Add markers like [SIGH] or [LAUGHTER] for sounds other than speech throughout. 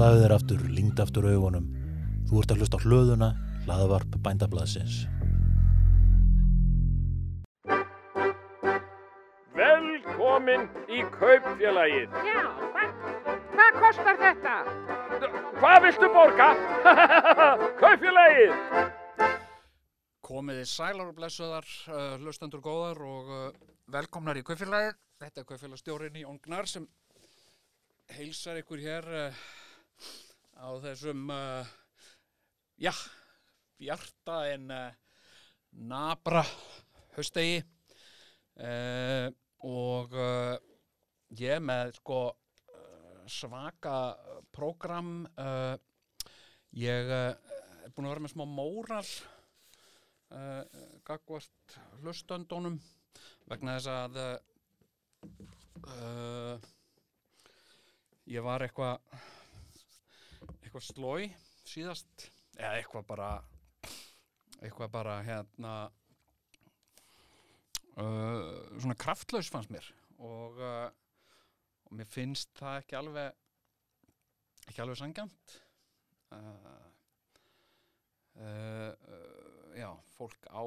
Slaðið er aftur, lingd aftur augunum. Þú ert að hlusta á hlöðuna, hlaðvarp bændablaðsins. Velkomin í kaupfélagið. Já, hvað, hvað kostar þetta? Hvað viltu borga? [LAUGHS] kaupfélagið. Komiði sælar og blessuðar, uh, hlustendur góðar og uh, velkomnar í Kaufélagið. Þetta er Kaufélagstjórin í Ongnar sem heilsar ykkur hér uh, á þessum, uh, já, bjarta en uh, nabra haustegi uh, og uh, ég með sko uh, svaka prógram. Uh, ég er búin að vera með smá móral gagvart hlustöndunum vegna þess að ég var eitthvað eitthvað slói síðast eða eitthvað bara eitthvað bara hérna uh, svona kraftlaus fannst mér. Og, uh, og mér finnst það ekki alveg ekki alveg sangjant uh, uh, já, fólk á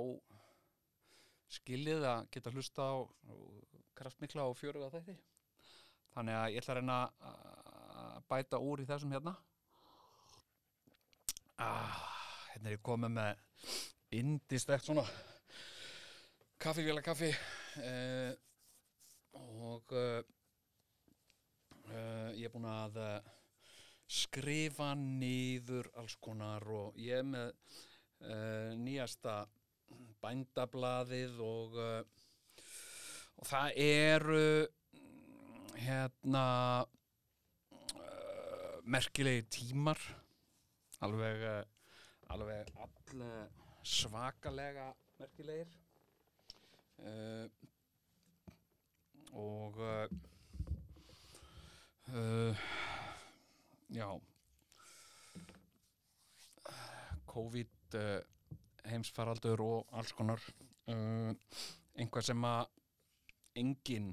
skilið að geta hlusta á kraftmikla og fjöruga þætti. Þannig að ég ætla að reyna að bæta úr í þessum hérna ah, hérna er ég komið með indislegt svona kaffivila kaffi eh, og eh, eh, ég er búin að eh, skrifa niður alls konar og ég er með uh, nýjasta bændablaðið og, uh, og það eru hérna merkilegi tímar alveg uh, alveg all svakalega merkilegir. Uh, og uh, já. COVID uh, heimsfaraldur og alls konar einhvað sem að enginn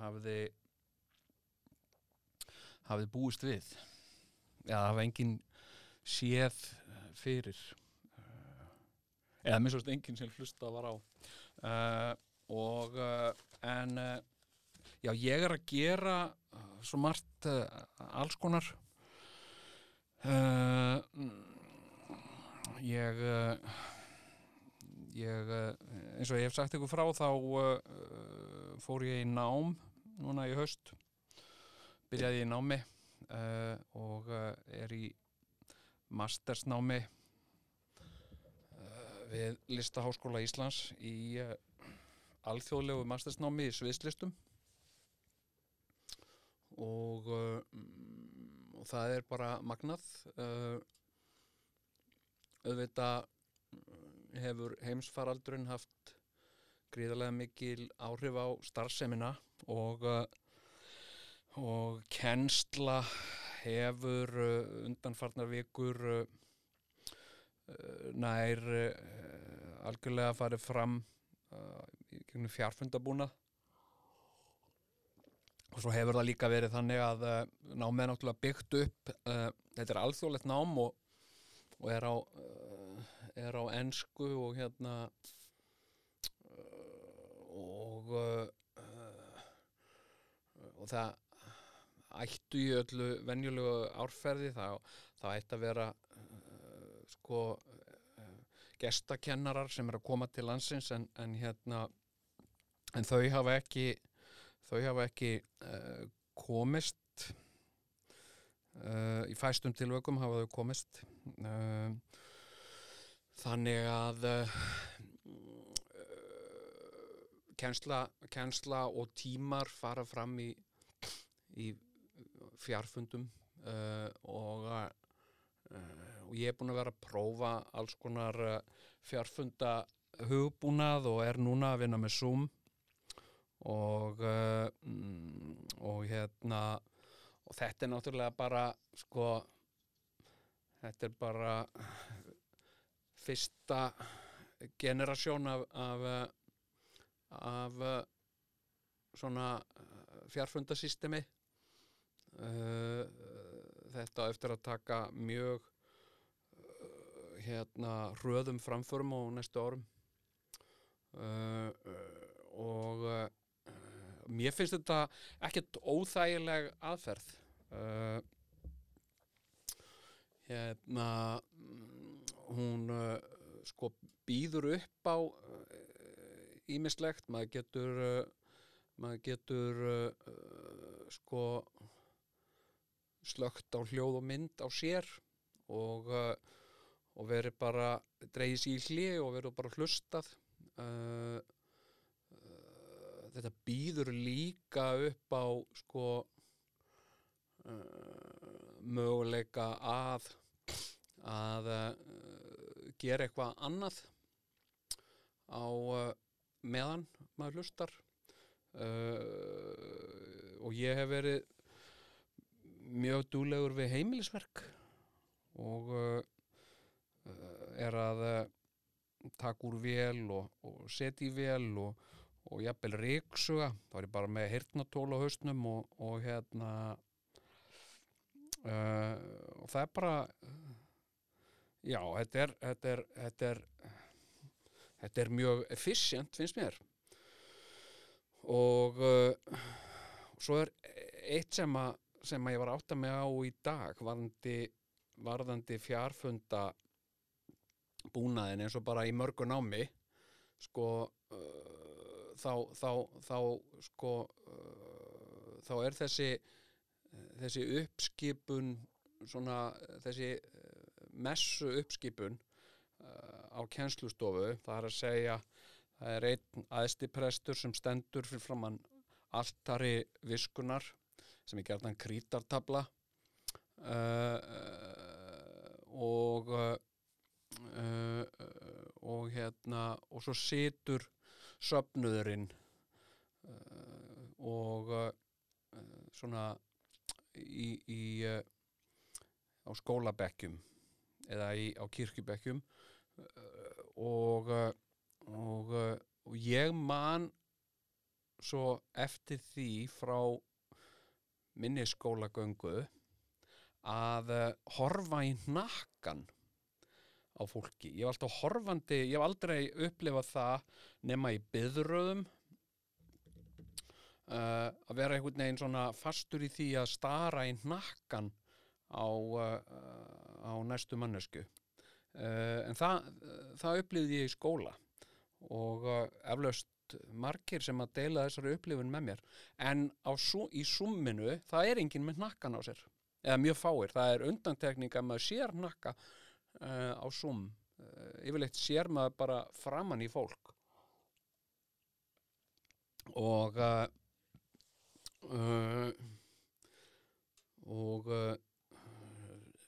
hafði hafði búist við. Eða hafa enginn séð fyrir uh, eða minnst enginn sem hlusta var á. Uh, og uh, en uh, já ég er að gera svo margt alls konar. Ég ég eins og ég hef sagt ykkur frá þá fór ég í nám núna í haust. Byrjaði í námi og er í mastersnámi uh, við Listaháskóla Íslands í uh, alþjóðlegu mastersnámi í sviðslistum. Og, mm, og það er bara magnað auðvitað hefur heimsfaraldurinn haft gríðarlega mikil áhrif á starfsemina og og kennsla hefur uh, undanfarnar vikur uh, uh, nær algjörlega farið fram í gegnum fjárfundabúna og svo hefur það líka verið þannig að námið er náttúrulega byggt upp þetta er alþjóðlegt nám og, og er á er á ensku og hérna og og það ættu í öllu venjulegu árferði þá, þá ætti að vera uh, sko uh, gestakennarar sem er að koma til landsins en, en hérna en þau hafa ekki þau hafa ekki uh, komist uh, í fæstum tilvökum hafa þau komist uh, þannig að uh, kennsla og tímar fara fram í, í fjarfundum uh, og, uh, og ég er búin að vera að prófa alls konar uh, fjarfunda hugbúnað og er núna að vinna með Zoom. Og, mm, og hérna og þetta er náttúrulega bara sko þetta er bara fyrsta generasjón af, af, af svona fjarfundasystemi uh, þetta á eftir að taka mjög uh, hérna hröðum framförum á næstu árum. Uh, og mér finnst þetta ekkert óþægileg aðferð. Hérna hún sko býður upp á ímislegt, maður getur maður getur sko slögt á hljóð og mynd á sér og, uh, og verið bara dreigis í hlið og verið bara hlustað. Uh, uh, þetta býður líka upp á sko möguleika að að gera eitthvað annað á meðan maður hlustar. Uh, og ég hef verið mjög dúlegur við heimilisverk og uh, uh, er að uh, taka úr vel og, og setja í vel og, og jafnvel ríksuga þá er ég bara með hirtnatól á haustnum og, og hérna uh, og það er bara já, þetta er þetta er, þetta er þetta er mjög efficient finnst mér. Og uh, svo er eitt sem að sem að ég var að átta mig á í dag varðandi, varðandi fjárfunda búnaðin eins og bara í mörgu námi sko uh, þá, þá, þá sko uh, þá er þessi þessi uppskipun svona þessi uh, messu uppskipun uh, á kennslustofu það er að segja það er einn aðstiprestur sem stendur fyrir framann altari viskunar sem er gerðan krítartabla uh, uh, og uh, og hérna og svo situr söfnuðurinn uh, og svona í, í á skólabekkjum eða í, á kirkjubekkjum og, og, og ég man svo eftir því frá minni skólagöngu að uh, horfa í nakkan á fólki. Ég hef alltaf horfandi, ég hef aldrei upplifað það nema í byðröðum uh, að vera einhvern veginn svona fastur í því að stara í nakkan á, uh, á næstu mannesku. Uh, en það, það upplifði ég í skóla og uh, eflaust margir sem að deila þessari upplifun með mér. En sú, í summinu það er enginn með nakkan á sér. Eða mjög fáir, það er undantekning að maður sér nakka uh, á sum uh, yfirleitt sér maður bara framann í fólk. Og uh, og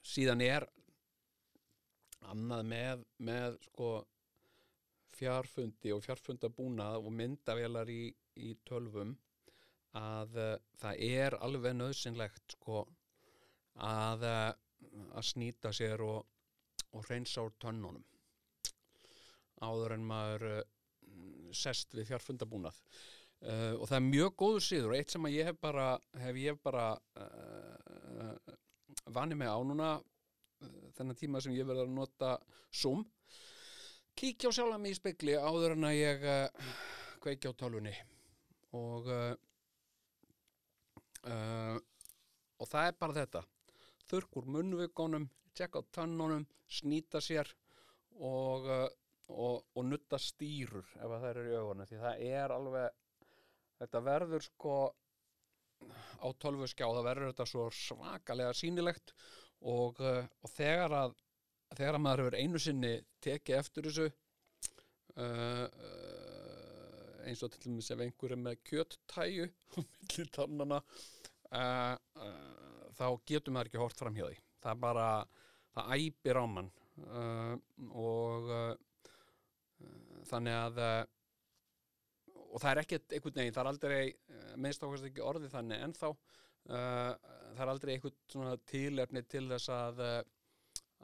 síðan er annað með, með sko fjárfundi og fjárfundabúnað og myndavélar í, í tölvum að uh, það er alveg nöðsynlegt sko að, uh, að snýta sér og, og reynsa úr tönnunum áður en maður uh, sest við fjárfundabúnað uh, og það er mjög góður síður og eitt sem ég hef bara hef ég bara vanið mig á núna þennan tíma sem ég verið að nota Zoom kíkja á sjálfa mig í spekli áður en að ég uh, kveiki á tölvunni. Og uh, uh, og það er bara þetta. Þurrk úr munnvikonum tjekka á tönnunum, snýta sér og, og, og nutta stýrur ef að það eru í augunum. Því það er alveg þetta verður sko á tölvuskjá það verður þetta svo svakalega sýnilegt. Og, og þegar að þegar að maður hefur einu sinni tekið eftir þessu uh, uh, eins og til dæmis ef einhver er með kjöttæju á milli tannana uh, uh, þá getur maður ekki hort fram hjá því. Það er bara, það æpir á mann. Uh, og uh, þannig að og það er ekkert einhvern veginn, það er aldrei minnst ákvæmst ekki orðið þannig ennþá. Það er aldrei einhvern tilefni til þess að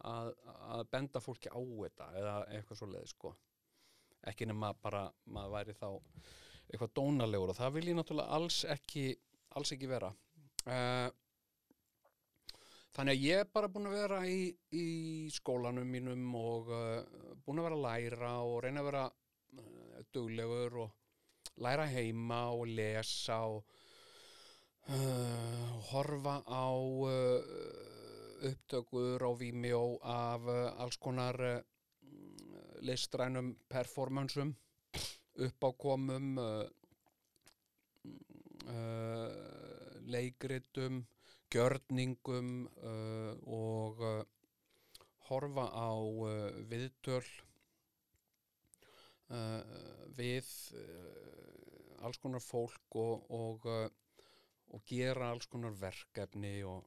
að, að benda fólki á þetta eða eitthvað svo leið sko. Ekki nema bara maður væri þá eitthvað dónalegur og það vil ég náttúrulega alls ekki alls ekki vera. Uh, þannig að ég er bara búin að vera í, í skólanum mínum og uh, búin að vera að læra og reyna að vera uh, duglegur og læra heima og lesa og horfa á upptökur á Vimeo af uh, alls konar uh, listrænum performansum uppákomum uh, leikritum gjörningum og horfa á viðtöl við alls konar fólk og, og, og gera alls konar verkefni og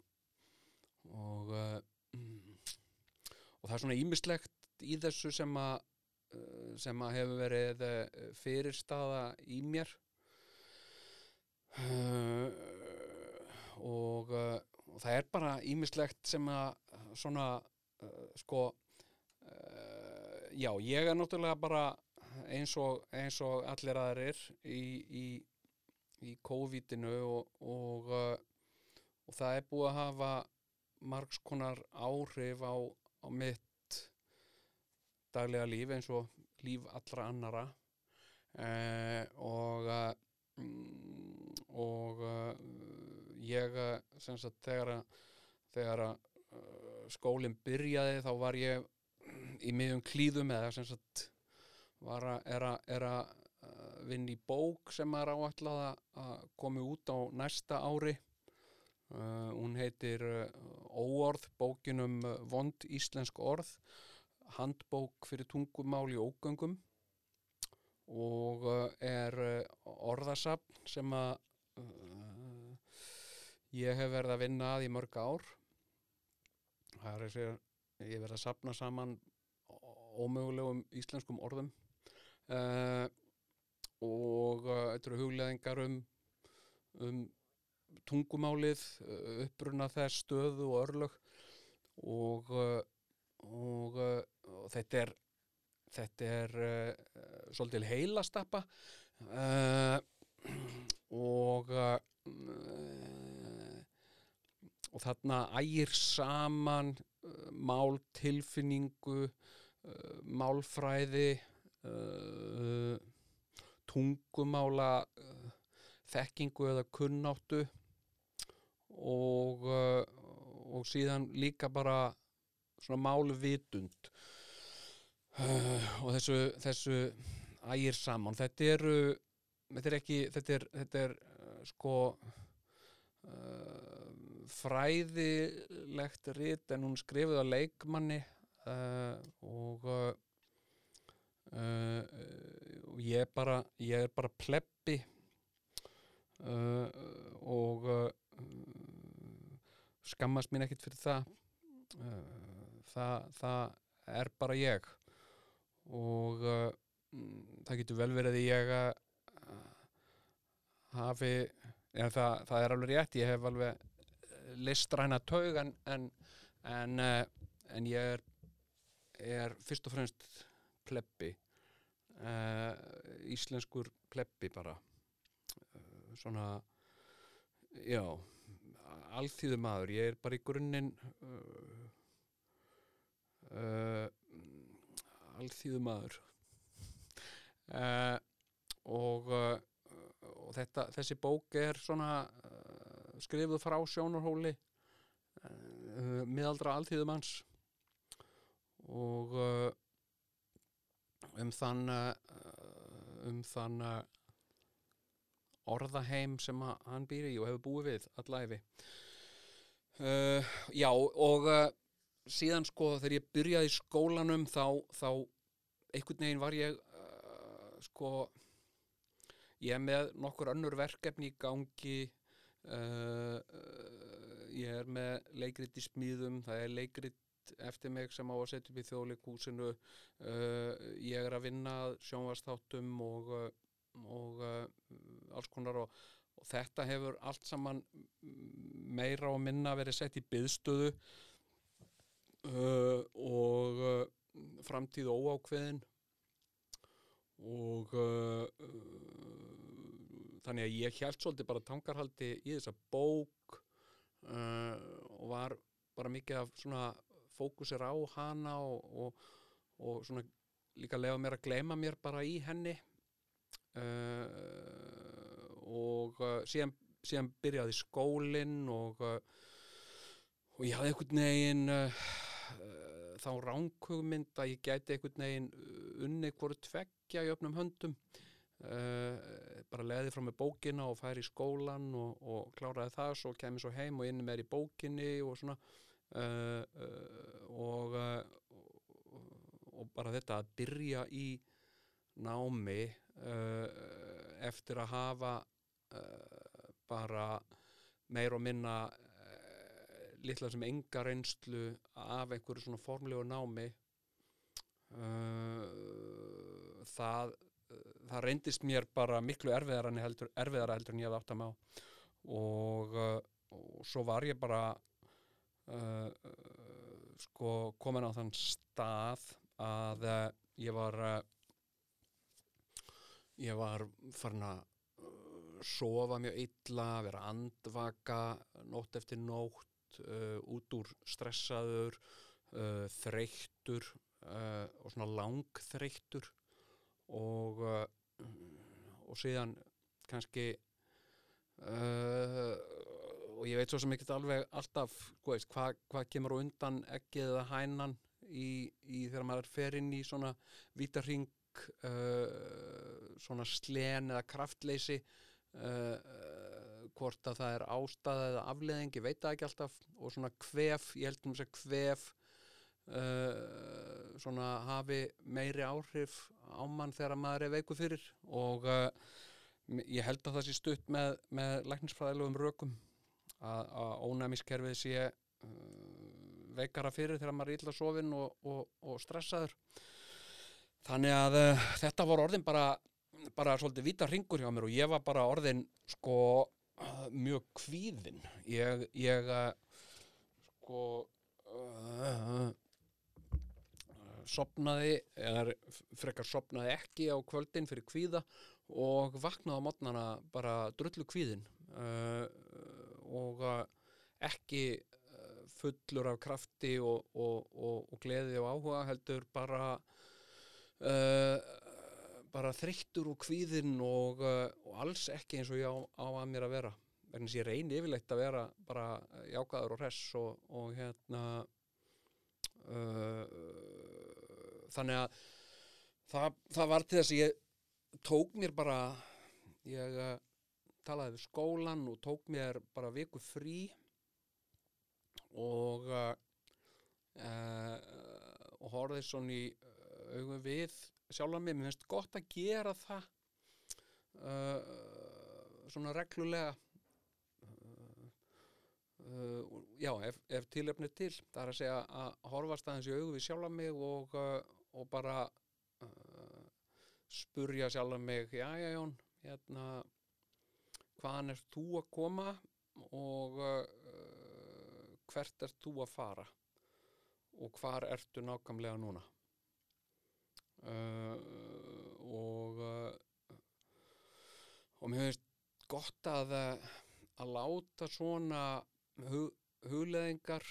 og, uh, og það er svona ímislegt í þessu sem að uh, sem að hefur verið uh, fyrirstaða í mér. Og, og það er bara ímislegt sem að svona sko já, ég er náttúrulega bara eins og, eins og allir aðrir í, í, í COVID-inu og, og, og það er búið að hafa margs konar áhrif á, á mitt daglega líf eins og líf allra annara eh, og uh, mm, og uh, ég uh, sem sagt þegar að þegar að uh, skólinn byrjaði þá var ég í miðjum klíðum eða sem sagt var að er að, er að vinna í bók sem er að- að komi út á næsta ári Uh, hún heitir uh, Óorð, bókinum uh, Vond íslensk orð, handbók fyrir tungumál í ógöngum og er orðasafn sem að uh, ég hef verið að vinna að í mörg ár. Það er þessi, ég hef verið að safna saman ómögulegum íslenskum orðum uh, og þetta eru hugleðingar um, um tungumálið, uh, uppruna þess stöðu og örlög. Og, uh, og, uh, og þetta er þetta er uh, svolítil heilastappa. Uh, og uh, og þarna ægir saman mál tilfinningu málfræði tungumála þekkingu eða kunnáttu og, uh, og síðan líka bara svona málvitund. Uh, og þessu, þessu ægir saman. Þetta eru þetta er ekki þetta er, þetta er uh, sko uh, fræðilegt rit en hún skrifuð á leikmanni uh, og uh, og ég er bara ég er bara plebbi uh, og uh, skammast mín ekkit fyrir það. Uh, það, það er bara ég. Og mm, það getur vel verið að ég uh, hafi en það, það er alveg rétt ég hef alveg eh, listræna taug en, en, en, en ég er, er fyrst og fremst plebbi. Uh, íslenskur plebbi bara. Uh, svona já alþýðu maður, ég er bara í grunninn uh, uh, alþýðu maður uh, og, uh, og þetta, þessi bók er svona uh, skrifuð frá sjónarhóli uh, miðaldra alþýðu manns og um þann um þann uh, orðaheim sem hann býr í og hefur búið við allæfi uh, já og uh, síðan sko þegar ég byrjaði í skólanum þá, þá einhvern veginn var ég uh, sko ég er með nokkur önnur verkefni í gangi. Ég er með leikrit í smíðum, það er leikrit eftir mig sem á að setja upp í þjóðleikúsinu ég er að vinna sjónvastáttum og, og uh, alls konar og, og þetta hefur allt saman meira og minna verið sett í byðstöðu uh, og uh, framtíð óákveðin. Og þannig að ég held svolítið bara tangarhaldi í þessa bók og var bara mikið af svona fókusir á hana og, og, og svona líka lefa mér að gleyma mér bara í henni uh, og uh, síðan, síðan byrjaði skólinn og, uh, og ég hafði einhvern veginn uh, þá ránkugmynd að ég gæti einhvern veginn unni hvoru tveggja í öfnum höndum. Uh, bara leði frá með bókina og færi í skólan og, og kláraði það svo kemur svo heim og inni með í bókinni og svona. Uh, uh, og, og bara þetta að byrja í námi uh, eftir að hafa uh, bara meir og minna uh, litla sem enga reynslu af einhverju svona formlegu námi það það reyndist mér bara miklu erfiðara en heldur, erfiðara heldur en ég hafði átt að má og, og svo var ég bara sko komin á þann stað að ég var uh, ég var farin að uh, sofa mjög illa, vera andvaka nótt eftir nótt uh, út úr stressaður uh, þreyttur uh, og svona langþreyttur. Og uh, og síðan kannski uh, og ég veit svo sem ekkert alveg alltaf hvað hva kemur á undan ekkið eða hænan í, í þegar maður fer inn í svona vítarring uh, svona slen eða kraftleysi uh, hvort að það er ástæða eða afleðing, ég veit það ekki alltaf og svona kvef, ég held um þess að kvef uh, svona hafi meiri áhrif á mann þegar maður er veiku fyrir og uh, ég held að það sé stutt með, með læknisfræðilegum rökum að, að ónæmiskerfið sé uh, veikara fyrir þegar maður er illa sofinn og, og, og stressaður þannig að uh, þetta voru orðin bara bara svolítið vita ringur hjá mér og ég var bara orðin sko uh, mjög kvíðin ég, ég uh, sko uh, sopnaði eða frekar sopnaði ekki á kvöldin fyrir kvíða og vaknaði á mótnana bara drullu kvíðin og ekki fullur af krafti og, og, og, og gleði og áhuga heldur bara uh, bara þreyttur og kvíðin og, uh, og alls ekki eins og ég á, á að mér að vera. Þess að ég reyni yfirleitt að vera bara jákaður og hress og, og hérna uh, þannig að það, það var til þess að ég tók mér bara ég talaði við skólan og tók mér bara viku frí og uh, og horfði svona í augum við sjálfa mig, mér finnst gott að gera það uh, svona reglulega uh, uh, já, ef, ef tilöfni til. Það er að segja að horfast aðeins í augu við sjálfa mig og, uh, og bara uh, spurja sjálfa mig já, já, Jón, hérna hvaðan ert þú að koma og uh, hvert ert þú að fara og hvar ertu nákvæmlega núna uh, og uh, og mér finnst gott að uh, að láta svona hug, hugleðingar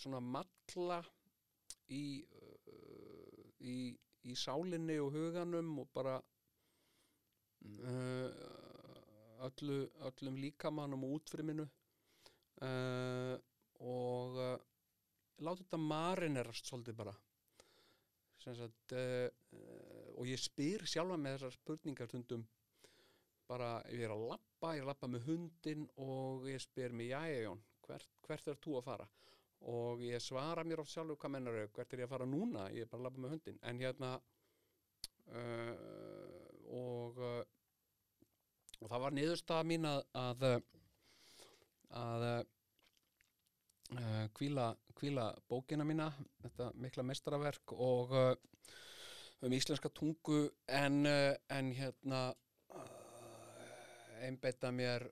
svona matla í, í í sálinni og huganum og bara öllu, öllum líkamannum og útfriminu og láta þetta marinerast svolítið bara sagt uh, og ég spyr sjálfa með þessar spurningar stundum bara ef ég er að labba, ég er að labba með hundin og ég spyr mig, jæja Jón hvert, hvert er þú að fara? Og ég svara mér oft sjálfur hvað mennar þau hvert er ég að fara núna, ég er bara að labba með hundin en hérna uh, og uh, og það var niðurstaða mín að að að kvíla, kvíla bókina mína þetta mikla mestaraverk og uh, um íslenska tungu en, uh, en hérna uh, einbeita mér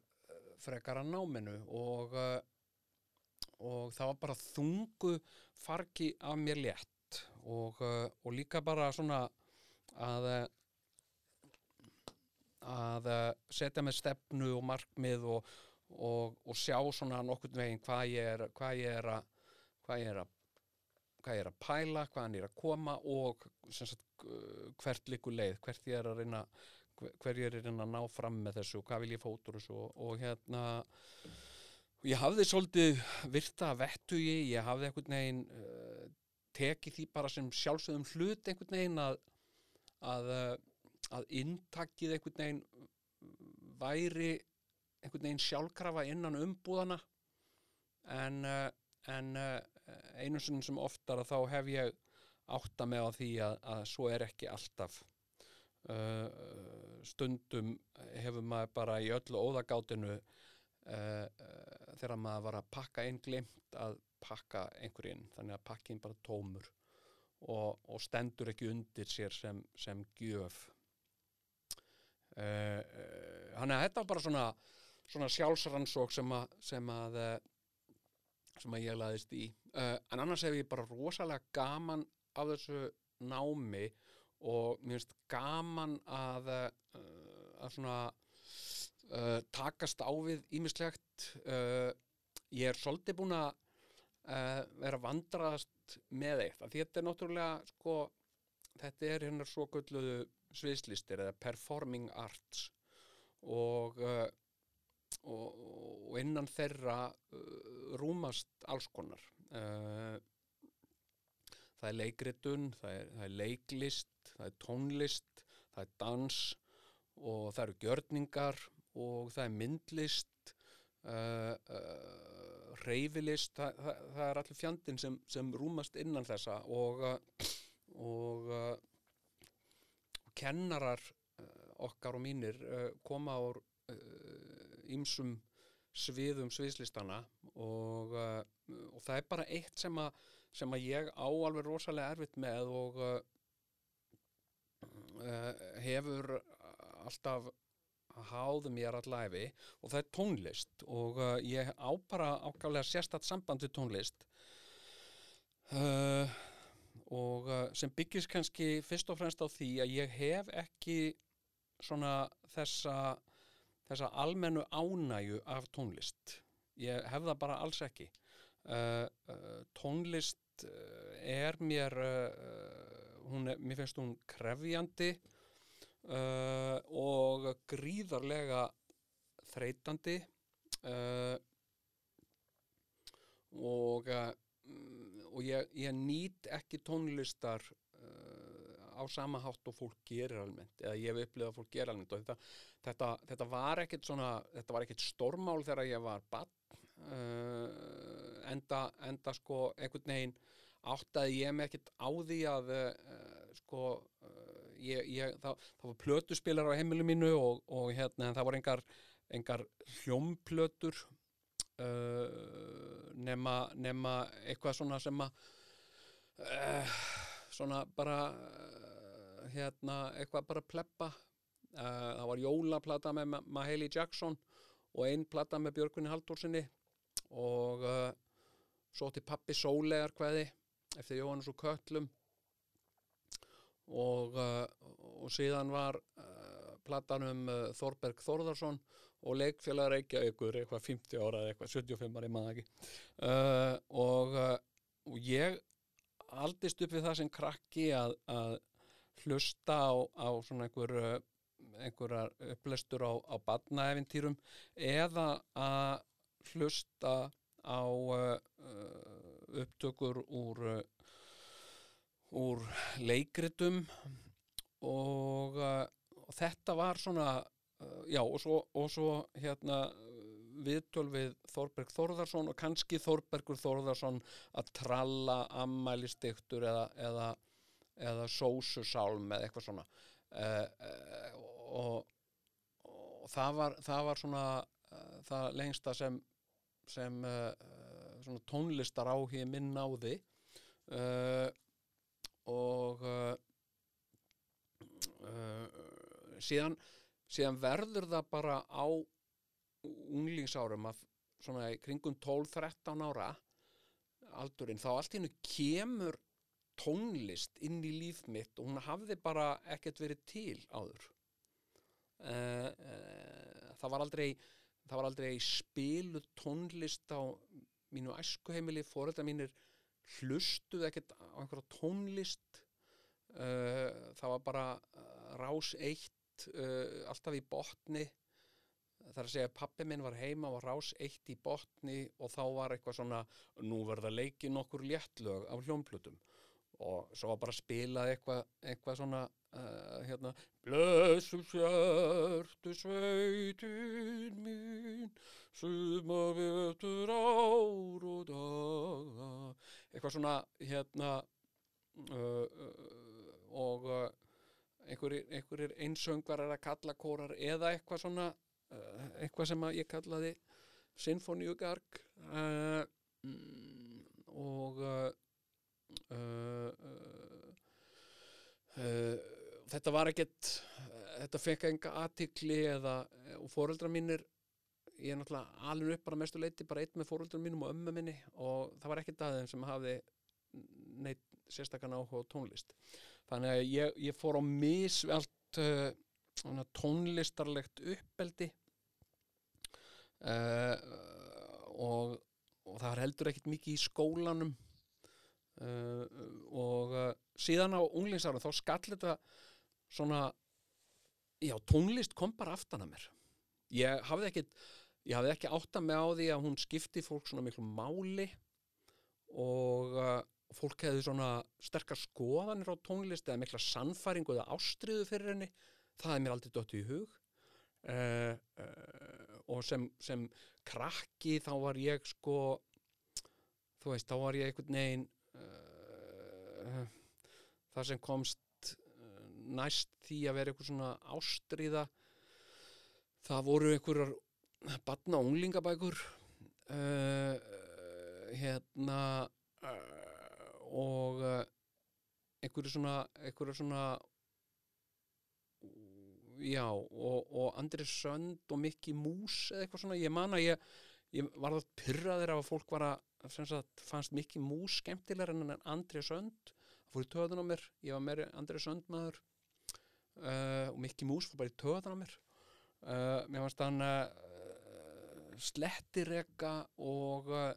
frekar að náminu og og það var bara þungu fargi af mér létt og, og líka bara svona að að setja með stefnu og markmið og, og, sjá svona nokkurn veginn hvað ég er, hvað ég er að hvað ég er að hvað ég er að pæla, hvað hann er að koma og sagt, hvert likur leið, hvert ég er að reyna hver ég er að reyna að ná fram með þessu hvað vil ég fótur þessu og, og hérna ég hafði svolítið virta vettugi, ég hafði einhvern veginn uh, tekið því bara sem sjálfsögðum hlut einhvern veginn að að, uh, að inntakið einhvern veginn væri einhvern veginn sjálfkrafa innan umbúðana en, uh, en uh, einu sinni sem oftar að þá hef ég átta með á því að, að svo er ekki alltaf. Uh, stundum hefur maður bara í öllu óðagátinu uh, þegar maður var að pakka inn glimt að pakka einhver inn. Þannig að pakkin bara tómur og, og stendur ekki undir sér sem, sem gjöf. Þannig að þetta bara svona, svona sjálfsrannsók sem að, sem að sem að ég laðist í uh, en annars hef ég bara rosalega gaman af þessu námi og mér finnst gaman að uh, að svona uh, takast á við ímislegt ég er svolítið búin að vera vandraðast með eitt þetta er náttúrulega sko, þetta er hennar svo gulluðu sviðslistir eða performing arts og og, innan þeirra uh, rúmast alls konar það er leikritun það er, það er leiklist það er tónlist, það er dans og það eru gjörningar og það er myndlist uh, uh, reyfilist það, það, það er allir fjandinn sem, sem rúmast innan þessa og og uh, kennarar okkar og mínir koma úr ýmsum sviðum sviðslistana og, uh, og það er bara eitt sem að, sem að ég á alveg rosalega erfitt með og uh, hefur alltaf háð mér allæfi og það er tónlist og uh, ég á bara ákvæmlega sérstatt samband við tónlist uh, og uh, sem byggist kannski fyrst og fremst á því að ég hef ekki svona þessa þessa almennu ánægju af tónlist. Ég hef það bara alls ekki. Uh, uh, tónlist uh, er mér, hún er, mér finnst hún krefjandi og gríðarlega þreytandi og, og ég, ég nýt ekki tónlistar á sama hátt og fólk gerir almennt eða ég hef upplifað að fólk gerir almennt. Og þetta, þetta, þetta var ekkit svona þetta var ekkit stórmál þegar ég var bann uh, enda, enda sko einhvern veginn áttaði ég mig ekkit á því að uh, sko uh, ég, ég, það, það var plötuspilar á heimilu mínu og, og hérna það voru engar, engar hljómplötur uh, nema, nema eitthvað svona sem að uh, svona bara uh, hérna eitthvað bara pleppa uh, það var jólaplata með Ma- Mahalie Jackson og ein plata með Björgunni Haldórsinni og uh, svo til pappi Sólegar kveði eftir Jóhannes og Köllum og, uh, og síðan var uh, platan um uh, Þorberg Þórðarsson og leikfélag Reykjavíkur eitthvað 50 ára eða eitthvað 75 ára í maður ekki. Og, og ég aldist upp við það sem krakki að, að hlusta á, á svona einhver uh, einhverjar upplestur á, á badnaeventýrum eða að hlusta á uh, upptökur úr uh, úr leikritum og, uh, og þetta var svona já og svo, og svo hérna viðtöl við Þorberg Þórðarsson og kannski Þorbergur Þórðarsson að tralla ammælistiktur eða, eða, eða sósusálm eða eitthvað svona. Uh, og, og það var, það var svona uh, það lengsta sem sem tónlistar áhugi minn náði. Og síðan, síðan verður það bara á unglingsárum að svona í kringum 12-13 ára aldurinn, þá allt í hennu kemur tónlist inn í líf mitt og hún hafði bara ekkert verið til áður. Uh, uh, það var aldrei það var aldrei spiluð tónlist á mínu æskuheimili, foreldrar mínir hlustuðu ekkert á einhverja tónlist. Uh, það var bara rás eitt alltaf í botni. Það er að segja pappi minn var heima og rás eitt í botni og þá var eitthvað svona nú verða leikið nokkur léttlög af hljómplutum og svo bara að spila eitthvað eitthva svona uh, hérna Blessu sértu sveitin mín suma vetur ár og daga. Eitthvað svona hérna uh, uh, og einhverjir, einsöngvarar að kalla kórar eða eitthvað svona eitthvað sem ég kallaði sinfoníugarg uh, mm, og uh, þetta var ekkert þetta fekk enga aðtikli og foreldra mínir ég er náttúrulega alveg upp bara mestu leiti bara einn með foreldra mínum og ömmu minni og það var ekkert aðeins sem hafði neitt sérstakann áhuga tónlist. Þannig að ég, ég fór á misvelt uh, tónlistarlegt uppeldi. Uh, og, og það var heldur ekkert mikið í skólanum uh, og uh, síðan á unglingsárum þá skall þetta svona já, tónlist kom bara aftan að mér. Ég hafði ekkert ég hafði ekki átta mig á því að hún skipti fólk svona miklu máli og uh, fólk hefði svona sterkar skoðanir á tónlist eða mikla sannfæringu eða ástriðu fyrir henni. Það er mér aldrei dottu í hug. Og sem, sem krakki þá var ég sko þú veist, þá var ég einhvern veginn uh, það sem komst uh, næst því að vera eitthvað svona ástriða það voru einhverjar batna og unglingabækur. Uh, hérna og einhverju svona einhverju svona já og, og Andri Sönd og Mikki Mús eða eitthvað svona, ég man að ég, ég var það pyrraðir af að fólk var að sagt, fannst Mikki Mús skemmtilegar en Andri Sönd það fór í töðun á mér, ég var meiri Andri Sönd maður. Uh, og Mikki Mús fór bara í töðun á mér. Uh, mér fannst hann uh, slettireka og uh,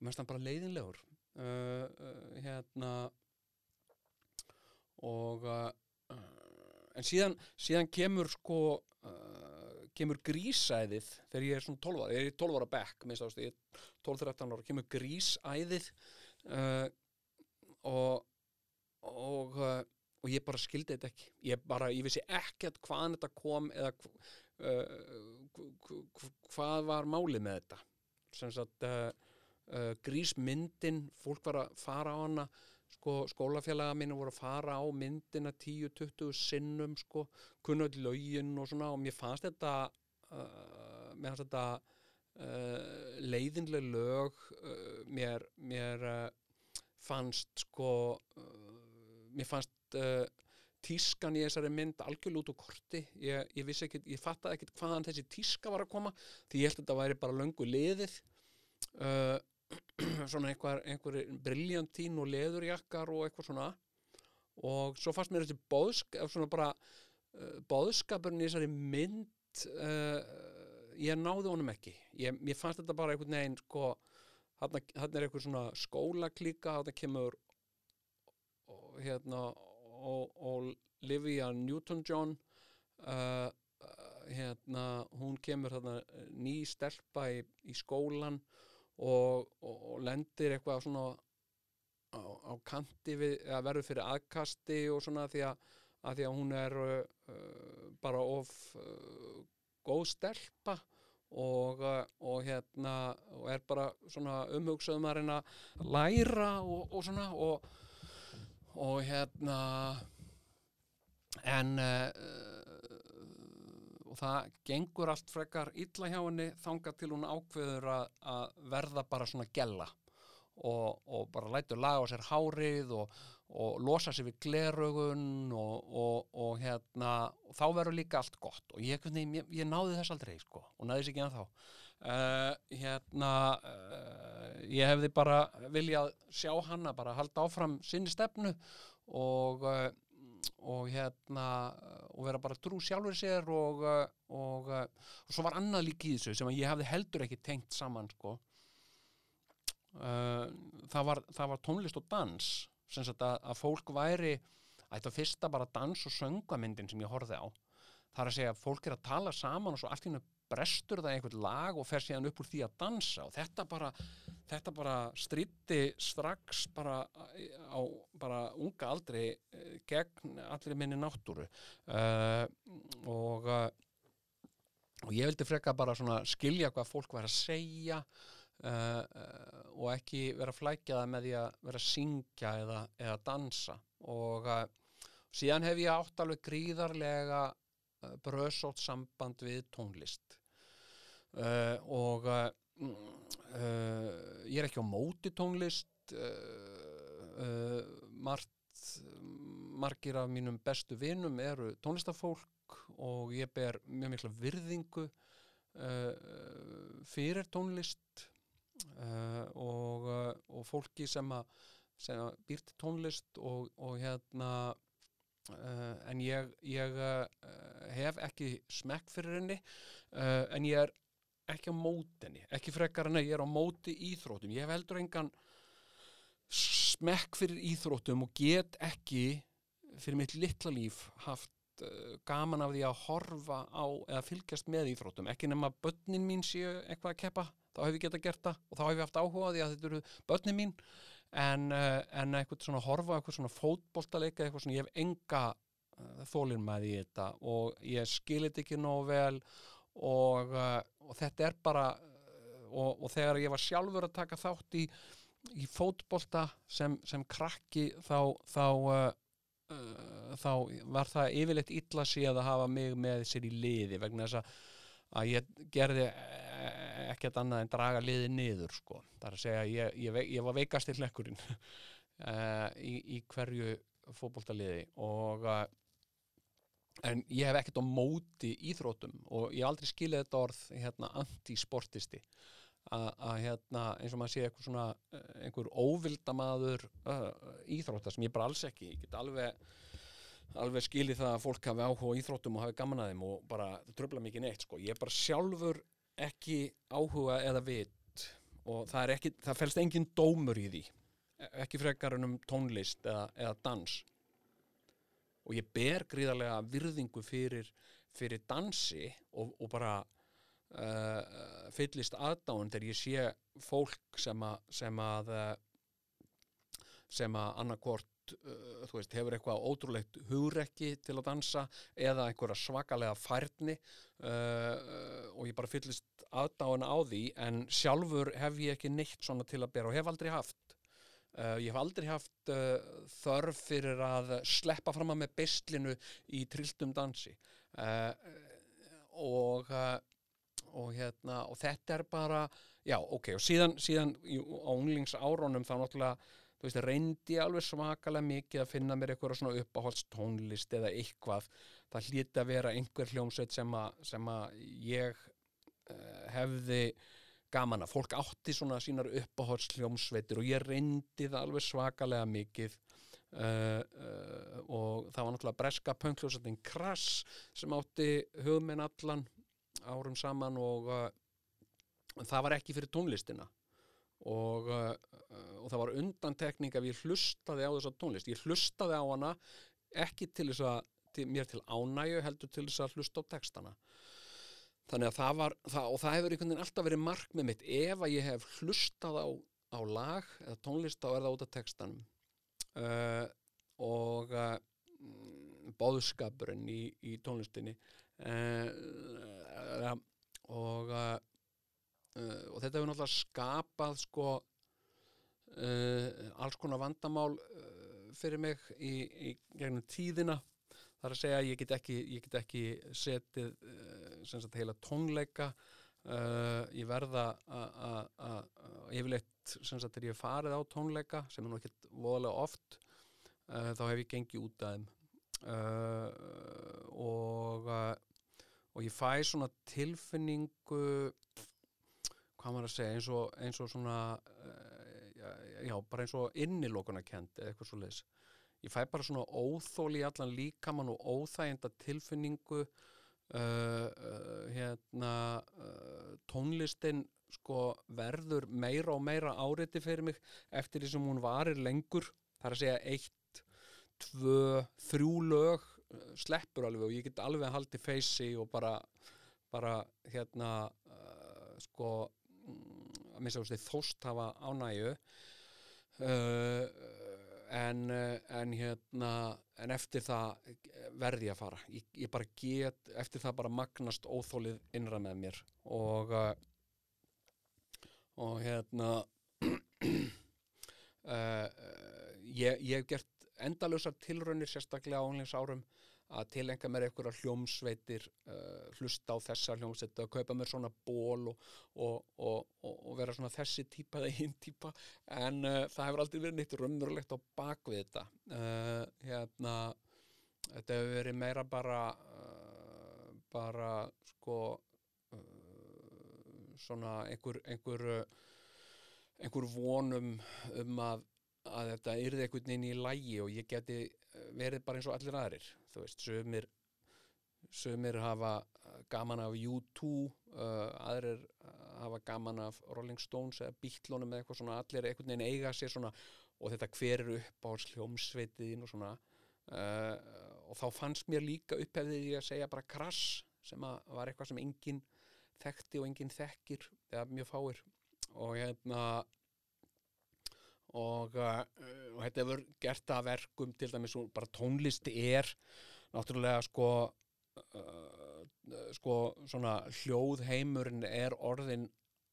mér fannst hann bara leiðinlegur. Hérna og en síðan, síðan kemur sko kemur grísæðið þegar ég er svona 12 ára, ég er í 12 ára bekk minnst ástu, ég er 12-13 ára kemur grísæðið uh, og og, uh, og ég bara skildi þetta ekki. Ég bara, ég vissi ekkert hvaðan þetta kom eða uh, hvað var málið með þetta. Sem sagt uh, uh, grísmyndin, fólk var að fara á hana sko, skólafélaga mínu voru að fara á myndina 10-20 sinnum sko, kunnöld lögin og svona og mér fannst þetta uh, mér fannst þetta uh, leiðinlega lög uh, mér, mér uh, fannst sko uh, mér fannst uh, tískan í þessari mynd algjörlega út úr korti. Ég, ég vissi ekkit, ég fattaði ekkit hvaðan þessi tíska var að koma því ég held að þetta væri bara löngu liðið. Uh, [CLEARS THROAT] svona einhver, einhver briljantín og leðurjakkar og eitthvað svona. Og svo fannst mér þessi bóðsk svona bara uh, bóðskapurinn í þessari mynd uh, ég náði honum ekki. Ég, ég fannst þetta bara einhvern veginn sko, hann er einhver svona skólaklíka hann kemur og hérna og, og Livia Newton-John uh, hérna hún kemur þarna ný stelpa í, í skólan og, og, og lendir eitthvað svona á, á kanti við, að verður fyrir aðkasti og svona því að, að, því að hún er uh, uh, bara of uh, góð stelpa og, uh, og hérna og er bara svona umhugsaðum að reyna að læra og, svona og hérna en uh, og það gengur allt frekar illa hjá henni þangað til hún ákveður að, að verða bara svona gella og, og bara lætur laga á sér hárið og, og losa sér við gleraugun og, og hérna þá verður líka allt gott. Og ég, ég, ég náði þess aldrei sko og náði þess ekki ennþá. Uh, hérna uh, ég hefði bara viljað sjá hana bara halda áfram sinni stefnu og uh, og hérna og vera bara trú sjálfur sér og, og, og svo var annað líka í þessu sem ég hafði heldur ekki tengt saman sko. Uh, það, var, það var tónlist og dans að, að fólk væri þetta var fyrsta bara dans og söngamyndin sem ég horfði á. Það er að segja að fólk er að tala saman og svo allt í hennu brestur það einhvern lag og fer síðan upp úr því að dansa og þetta bara, þetta bara stríti strax bara á bara unga aldri eh, gegn allir minni náttúru. Uh, og og ég vildi freka bara svona skilja hvað fólk var að segja uh, og ekki vera að flækja það með því að vera að syngja eða, eða dansa. Og síðan hef ég átt alveg gríðarlega bröðsótt samband við tónlist. Uh, og uh, ég er ekki á móti tónlist uh, uh, margt margir af mínum bestu vinum eru tónlistafólk og ég ber mjög mikla virðingu fyrir tónlist og, og fólki sem að býr til tónlist og, og hérna en ég, ég hef ekki smekk fyrir henni en ég er ekki á móti henni, ekki frekar en að ég er á móti íþrótum, ég hef heldur engan smekk fyrir íþrótum og get ekki fyrir mitt litla líf haft uh, gaman af því að horfa á eða fylgjast með íþróttum. Ekki nema börnin mín séu eitthvað að keppa þá hef ég getað gert það og þá hef ég haft áhuga á því að þetta eru börnin mín. En, uh, en eitthvað svona horfa eitthvað svona fótboltaleika eitthvað svona ég hef enga uh, þólir með í þetta og ég skilit ekki nógu vel og, uh, og þetta er bara uh, og, og þegar ég var sjálfur að taka þátt í, í fótbolta sem, sem krakki þá þá uh, þá var það yfirleitt illa séð að hafa mig með sér í liði vegna þess að, að ég gerði eh, ekkert annað en draga liði niður sko. það er að segja að ég, ég, ég var veikast í hlekkurinn uh, [LAUGHS] í, í hverju fótboltaliði og en ég hef ekkert á móti íþrótum og ég aldrei skilið þetta orð hérna, antisportisti. Að hérna, eins og maður sé eitthvað svona eh, einhver óvildamaður uh, íþrótta sem ég bara alls ekki ég get alveg alveg skilið það að fólk hafi áhuga á íþróttum og hafi gaman að þeim og bara tröfla mikið neitt sko. ég er bara sjálfur ekki áhuga eða vit og það, ekki, það felst engin dómur í því. E- ekki frekar en um tónlist eða, eða dans og ég ber gríðarlega virðingu fyrir, fyrir dansi og, og bara uh, fyllist aðdáun þegar ég sé fólk sem að sem að uh, sem að annarkvort uh, veist, hefur eitthvað ótrúlegt hugrekki til að dansa eða einhverja svakalega færni uh, uh, og ég bara fyllist aðdáun á því en sjálfur hef ég ekki neitt svona til að bera og hef aldrei haft Uh, ég hef aldrei haft uh, þörf fyrir að sleppa fram að með beislinu í trilltum dansi. Uh, og, og, hérna, og þetta er bara, já ok, og síðan, síðan á unglingsárunum þá náttúrulega, þú veist, reyndi ég alveg svakalega mikið að finna mér eitthvað svona uppáhalds tónlist eða eitthvað, það hlýtti að vera einhver hljómsveit sem að, ég hefði gaman að fólk átti svona sínar uppáhaldsljómsveitir og ég reyndi það alveg svakalega mikið uh, uh, og það var náttúrulega breska pönkljósettin Krass sem átti hugminn allan árum saman og uh, það var ekki fyrir tónlistina. Og, uh, uh, og það var undantekning að ég hlustaði á þessa tónlist. Ég hlustaði á hana ekki til þess að til, mér til ánægju heldur til þess að hlusta á textana þannig að það var það, og það hefur einhvern veginn alltaf verið markmið mitt. Ef að ég hef hlustað á, á lag eða tónlist þá er það út af textanum. Uh, og uh, bóðskapurinn í, í tónlistinni. Uh, og og þetta hefur náttúrulega skapað sko alls konar vandamál fyrir mig í, í gegnum tíðina. Það er að segja að ég get ekki, ég get ekki setið uh, sagt heila tónleika uh, ég verða að yfirleitt sem sagt þegar ég farið á tónleika sem er ekkert voðalega oft uh, þá hef ég gengið út af þeim. Uh, og uh, og ég fæ svona tilfinningu hvað maður að segja eins og, eins og svona uh, já, já, bara eins og innilokunarkend eða eitthvað svo leis ég fæ bara svona óþóli í allan líkamann og óþæginda tilfinningu hérna uh, tónlistin sko verður meira og meira áriti fyrir mig eftir því sem hún varir lengur. Það er að segja eitt, tvö, þrjú lög sleppur alveg og ég get alveg haldið feysi og bara, bara hérna uh, sko mm, að minnst að þóst hafa ánægju. Uh, en, uh, en hérna en eftir það verði ég að fara. Ég, ég bara get, eftir það bara magnast óþólið innra með mér og uh, og hérna uh, [CLEARS THROAT] ég, ég hef gert endalausar tilraunir sérstaklega á árum að tilenga mér einhverja hljómsveitir uh, hlusta á þessa hljómsveitir að kaupa mér svona ból og, og, og, og vera svona þessi típa eða hinn típa. En uh, það hefur aldrei verið neitt raunverulegt á bakvið þetta. Uh, hérna þetta hefur verið meira bara uh, bara sko uh, svona einhver einhver, uh, einhver vonum um að, að þetta yrði einhvern veginn í lægi og ég geti verið bara eins og allir aðrir þú veist, sömur sömur hafa gaman af U2 uh, aðrir hafa gaman af Rolling Stones eða Beatlunum eða eitthvað svona allir einhvern veginn eiga sér svona og þetta hver eru upp á hljómsveitiðin og svona uh, og þá fannst mér líka upphefðið ég að segja bara krass sem var eitthvað sem enginn þekkti og enginn þekkir eða mjög fáir. Og hérna og, uh, og þetta hefur gert að verkum til dæmis og bara tónlisti er náttúrulega sko uh, sko svona hljóðheimurinn er orðin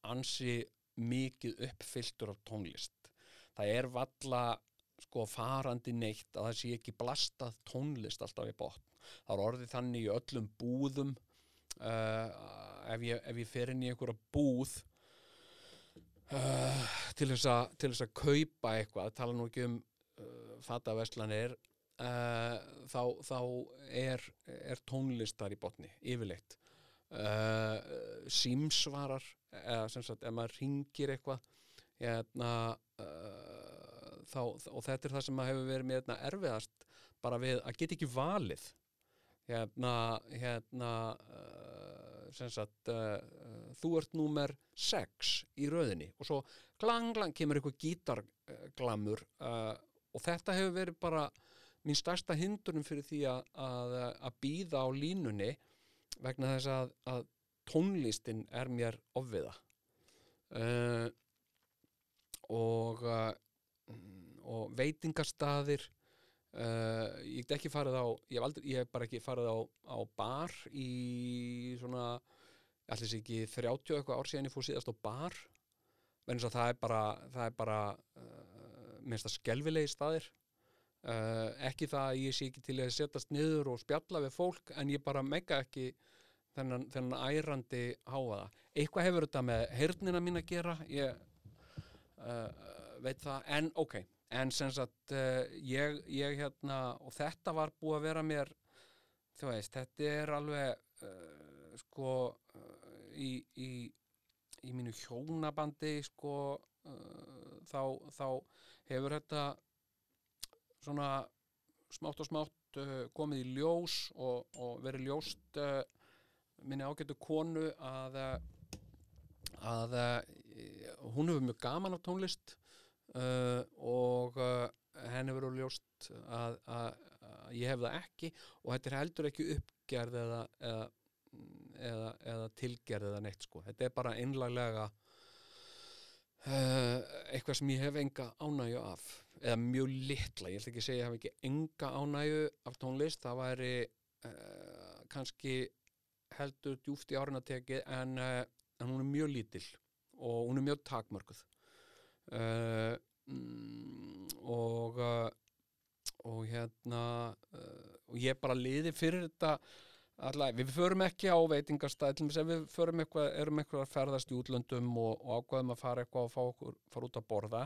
ansi mikið uppfylltur af tónlist. Það er valla sko farandi neitt að það sé ekki blastað tónlist alltaf í botn. Það er orðið þannig í öllum búðum uh, ef, ég, ef ég fer inn í einhverja búð uh, til þess að til þess að kaupa eitthvað, tala nú ekki um uh, fataveslanir uh, þá, þá er, er tónlistar í botni, yfirleitt. Uh, símsvarar eða sem sagt, ef maður ringir eitthvað hérna uh, þá, og þetta er það sem að hefur verið með hérna, erfiðast bara við að geta ekki valið. Hérna, hérna uh, sem sagt uh, þú ert númer 6 í rauðinni og svo klang, klang kemur eitthvað gítarglamur uh, og þetta hefur verið bara mín stærsta hindunum fyrir því að, að, að býða á línunni vegna þess að, að tónlistin er mér ofviða. Uh, og uh, og veitingastaðir uh, ég get ekki farið á ég hef, aldrei, ég hef bara ekki farið á, á bar í svona allir sé ekki 30 eitthvað ár síðan ég fór síðast á bar. Vegna þess að það er bara það er bara uh, minnst að skelvilegi staðir. Uh, ekki það að ég sé ekki til að setjast niður og spjalla við fólk en ég bara mega ekki þennan, þennan ærandi háaða eitthvað hefur þetta með heyrnina mín að gera ég uh, veit það, en ok. En sem sagt ég, ég hérna, og þetta var búið að vera mér þú veist, þetta er alveg sko í, í, í mínu hjónabandi sko uh, þá, þá hefur þetta svona smátt og smátt uh, komið í ljós og, og verið ljóst uh, minni ágættu konu að uh, að uh, hún hefur mjög gaman af tónlist uh, og henni verður ljóst að, að, að ég hef það ekki og þetta er heldur ekki uppgerð eða, eða, eða, eða tilgerð eða neitt sko. Þetta er bara einlaglega uh, eitthvað sem ég hef enga ánægju af eða mjög litla, ég ætla ekki að segja ég hef ekki enga ánægju af tónlist. Það væri uh, kannski heldur djúft í árin að tekið en, uh, en hún er mjög lítil og hún er mjög takmörguð uh, mm, og uh, og hérna og ég bara liði fyrir þetta allavega, við förum ekki á þess að við förum eitthvað, erum eitthvað að ferðast í útlöndum og, og ákvaðum að fara eitthvað og fá okkur, fara út að borða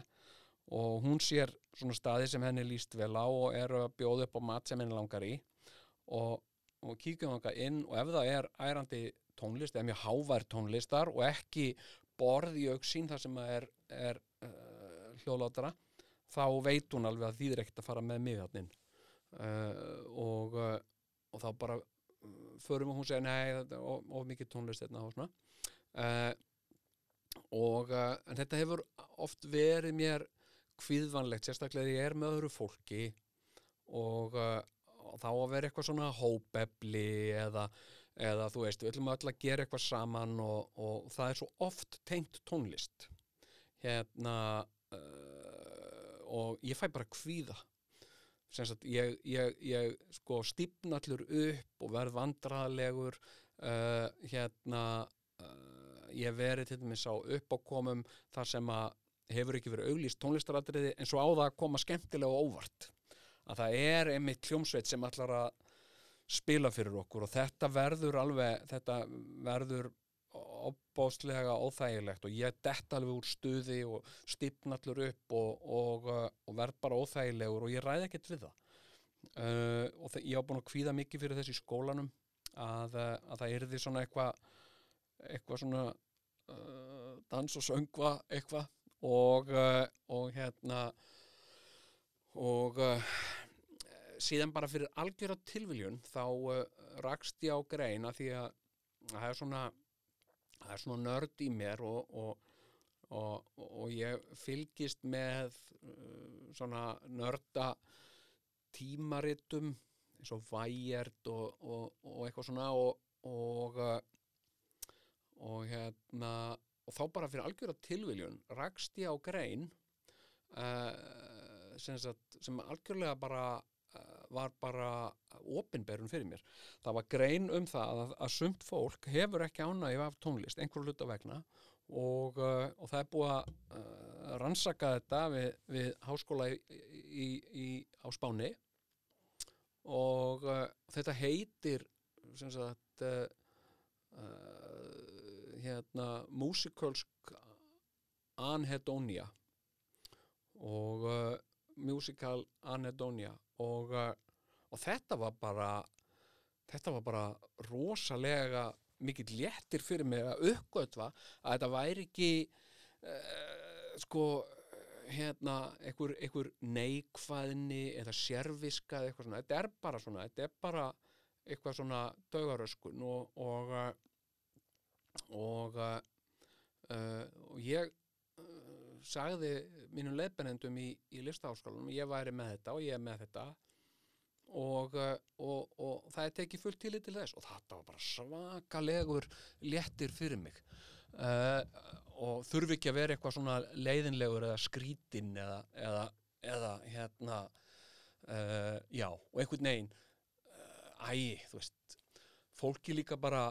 og hún sér svona staði sem henni líst vel á og er að bjóða upp á mat sem henni langar í og, og kíkjum þangað inn og ef það er ærandi tónlist, eða mjög hávær tónlistar og ekki borð í auksín þar sem að er, er uh, hljóðlátara þá veit hún alveg að því er ekkert að fara með inn. Uh, og, uh, og þá bara förum og hún segja nei, þetta er of, mikið tónlist hérna og svona. Uh, og uh, en þetta hefur oft verið mér kvíðvanlegt, sérstaklega þegar ég er með öðru fólki og, uh, og þá að vera eitthvað svona hópefli eða, eða þú veist, við ætlum öll að gera eitthvað saman og, og það er svo oft tengt tónlist. Hérna og ég fæ bara kvíða sagt, ég, ég, ég sko stífn allur upp og verð vandraðlegur uh, hérna uh, ég hef verið til dæmis á uppákomum þar sem að hefur ekki verið auglýst tónlistaratriði en svo á það að koma skemmtilega og óvart. Að það er einmitt hljómsveit sem allar að spila fyrir okkur og þetta verður alveg, þetta verður opbóðslega óþægilegt og ég dett alveg úr stuði og stipn allur upp og, og, uh, og verð bara óþægilegur og ég ræði ekkert við það. Uh, og það, ég á búin að kvíða mikið fyrir þessi skólanum að, uh, að það yrði svona eitthvað eitthvað svona uh, dans og söngva eitthvað og, uh, og hérna og uh, síðan bara fyrir algjör á tilviljun þá rakst ég á grein að því að það er svona það er svona nörd í mér og, og, og, og ég fylgist með uh, svona nörda tímaritum eins og Væjert og, eitthvað svona uh, og hérna og þá bara fyrir algjör á tilviljun rakst ég á grein uh, sem, sagt, sem algjörlega bara var bara opinberun fyrir mér. Það var grein um það að, að sumt fólk hefur ekki ánægju af tónlist, einhverju hluta vegna. Og, uh, og það er búið að uh, rannsaka þetta við, við háskóla í, í, í, á Spáni. Og uh, þetta heitir sem sagt uh, uh, hérna músikalsk anhedonia. Og uh, musical anhedonia og, uh, og þetta var bara þetta var bara rosalega mikill léttir fyrir mig að uppgötva að þetta væri ekki uh, sko hérna, einhver, einhver neikvæðni eða sérviska eða eitthvað svona, þetta er bara svona þetta er bara eitthvað svona dögaröskun og og, uh, og, uh, og ég sagði mínum leiðbennendum í, í listaháskólanum, ég væri með þetta og ég er með þetta. Og, uh, og, og það er tekið fullt til til þess. Og þetta var bara svakalegur léttir fyrir mig. Uh, og þurfi ekki að vera eitthvað svona leiðinlegur eða skrítinn eða, eða, eða hérna uh, já, og einhvern veginn uh, æ, þú veist fólki líka bara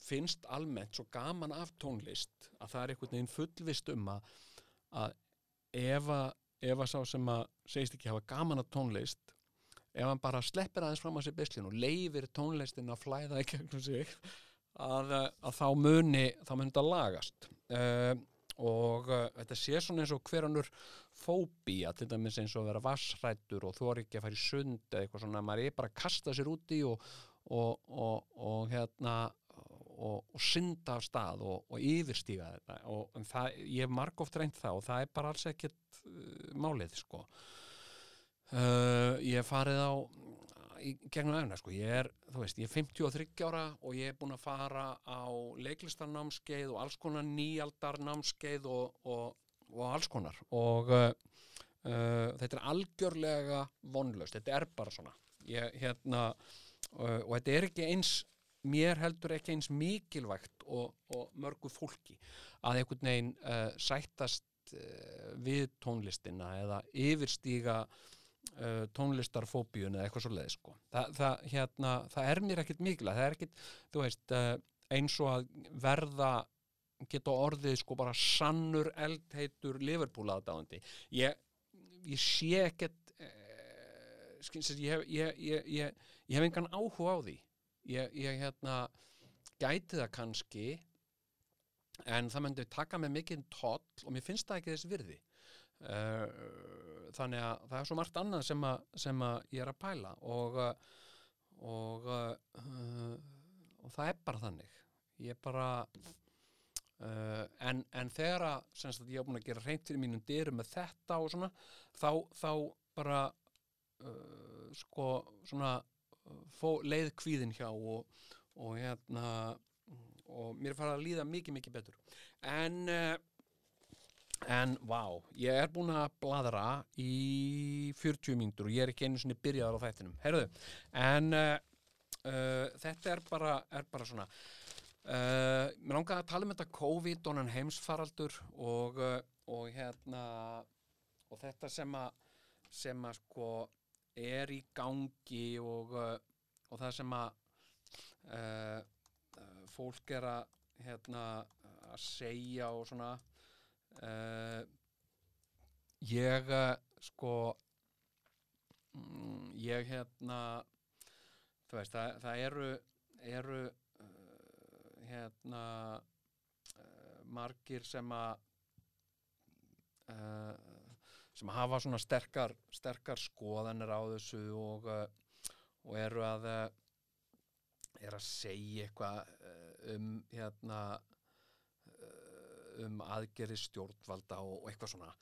finnst almennt svo gaman af tónlist að það er einhvern veginn fullvist um að, að ef að ef að sá sem að segist ekki hafa gaman af tónlist ef hann bara sleppir aðeins fram á sér byslin og leifir tónlistin að flæða í gegnum sig að, eh, að þá muni þá muni þetta lagast. Uh, og uh, þetta sé svona eins og hverjanur fóbía, til dæmis eins og að vera vassrættur og þú er ekki að fara í sund eða eitthvað svona, maður er bara að kasta sér úti og, og, og, og hérna og, og synda af stað og, og yfirstíga þetta. Og það, ég hef margóft reynd það og það er bara alls ekkert uh, málið sko. Uh, ég hef farið á gegnum efna sko, ég er, þú veist, ég er 53 ára og ég er búin að fara á leiklistarnámskeið og alls konar nýaldarnámskeið og, og, og alls konar. Og uh, uh, þetta er algjörlega vonlaust, þetta er bara svona. Ég, hérna uh, og þetta er ekki eins mér heldur ekki eins mikilvægt og, og mörgu fólki að einhvern veginn uh, sættast uh, við tónlistina eða yfirstíga uh, tónlistarfóbíun eða eitthvað svo leið sko. Þa, það, hérna, það er mér ekkit mikilvægt, það er ekkit þú veist, eins og að verða geta orðið sko bara sannur eldheitur Liverpool aðdáðandi ég, ég sé ekkert hef, ég, ég, ég, ég hef engan áhuga á því ég, ég hérna gæti það kannski en það myndi taka mig mikið toll og mér finnst það ekki þess virði. Uh, þannig að það er svo margt annað sem að, sem að ég er að pæla og og, uh, og það er bara þannig. Ég bara Uh, en, en þegar að ég hef búin að gera reynt fyrir mínum dyrum með þetta og svona þá, þá bara uh, sko svona fó, leið kvíðin hjá og, og hérna og mér farið að líða mikið, mikið betur. En uh, en vá, ég er búin að bladra í 40 mínútur og ég er ekki einu sinni byrjaðar á þættinum. Heyrðu, en uh, uh, þetta er bara, er bara svona uh, mér langaði að tala um þetta COVID og hann heimsfaraldur og, og hérna og þetta sem að sem að sko er í gangi og, uh, og það sem að uh, fólk er að hérna að segja og svona uh, ég uh, sko mm, ég hérna þú veist, það, það eru eru uh, hérna uh, margir sem að sem hafa svona sterkar, sterkar skoðanir á þessu og, uh, og eru að uh, er að segja eitthvað uh, um hérna um aðgerði stjórnvalda og, og eitthvað svona.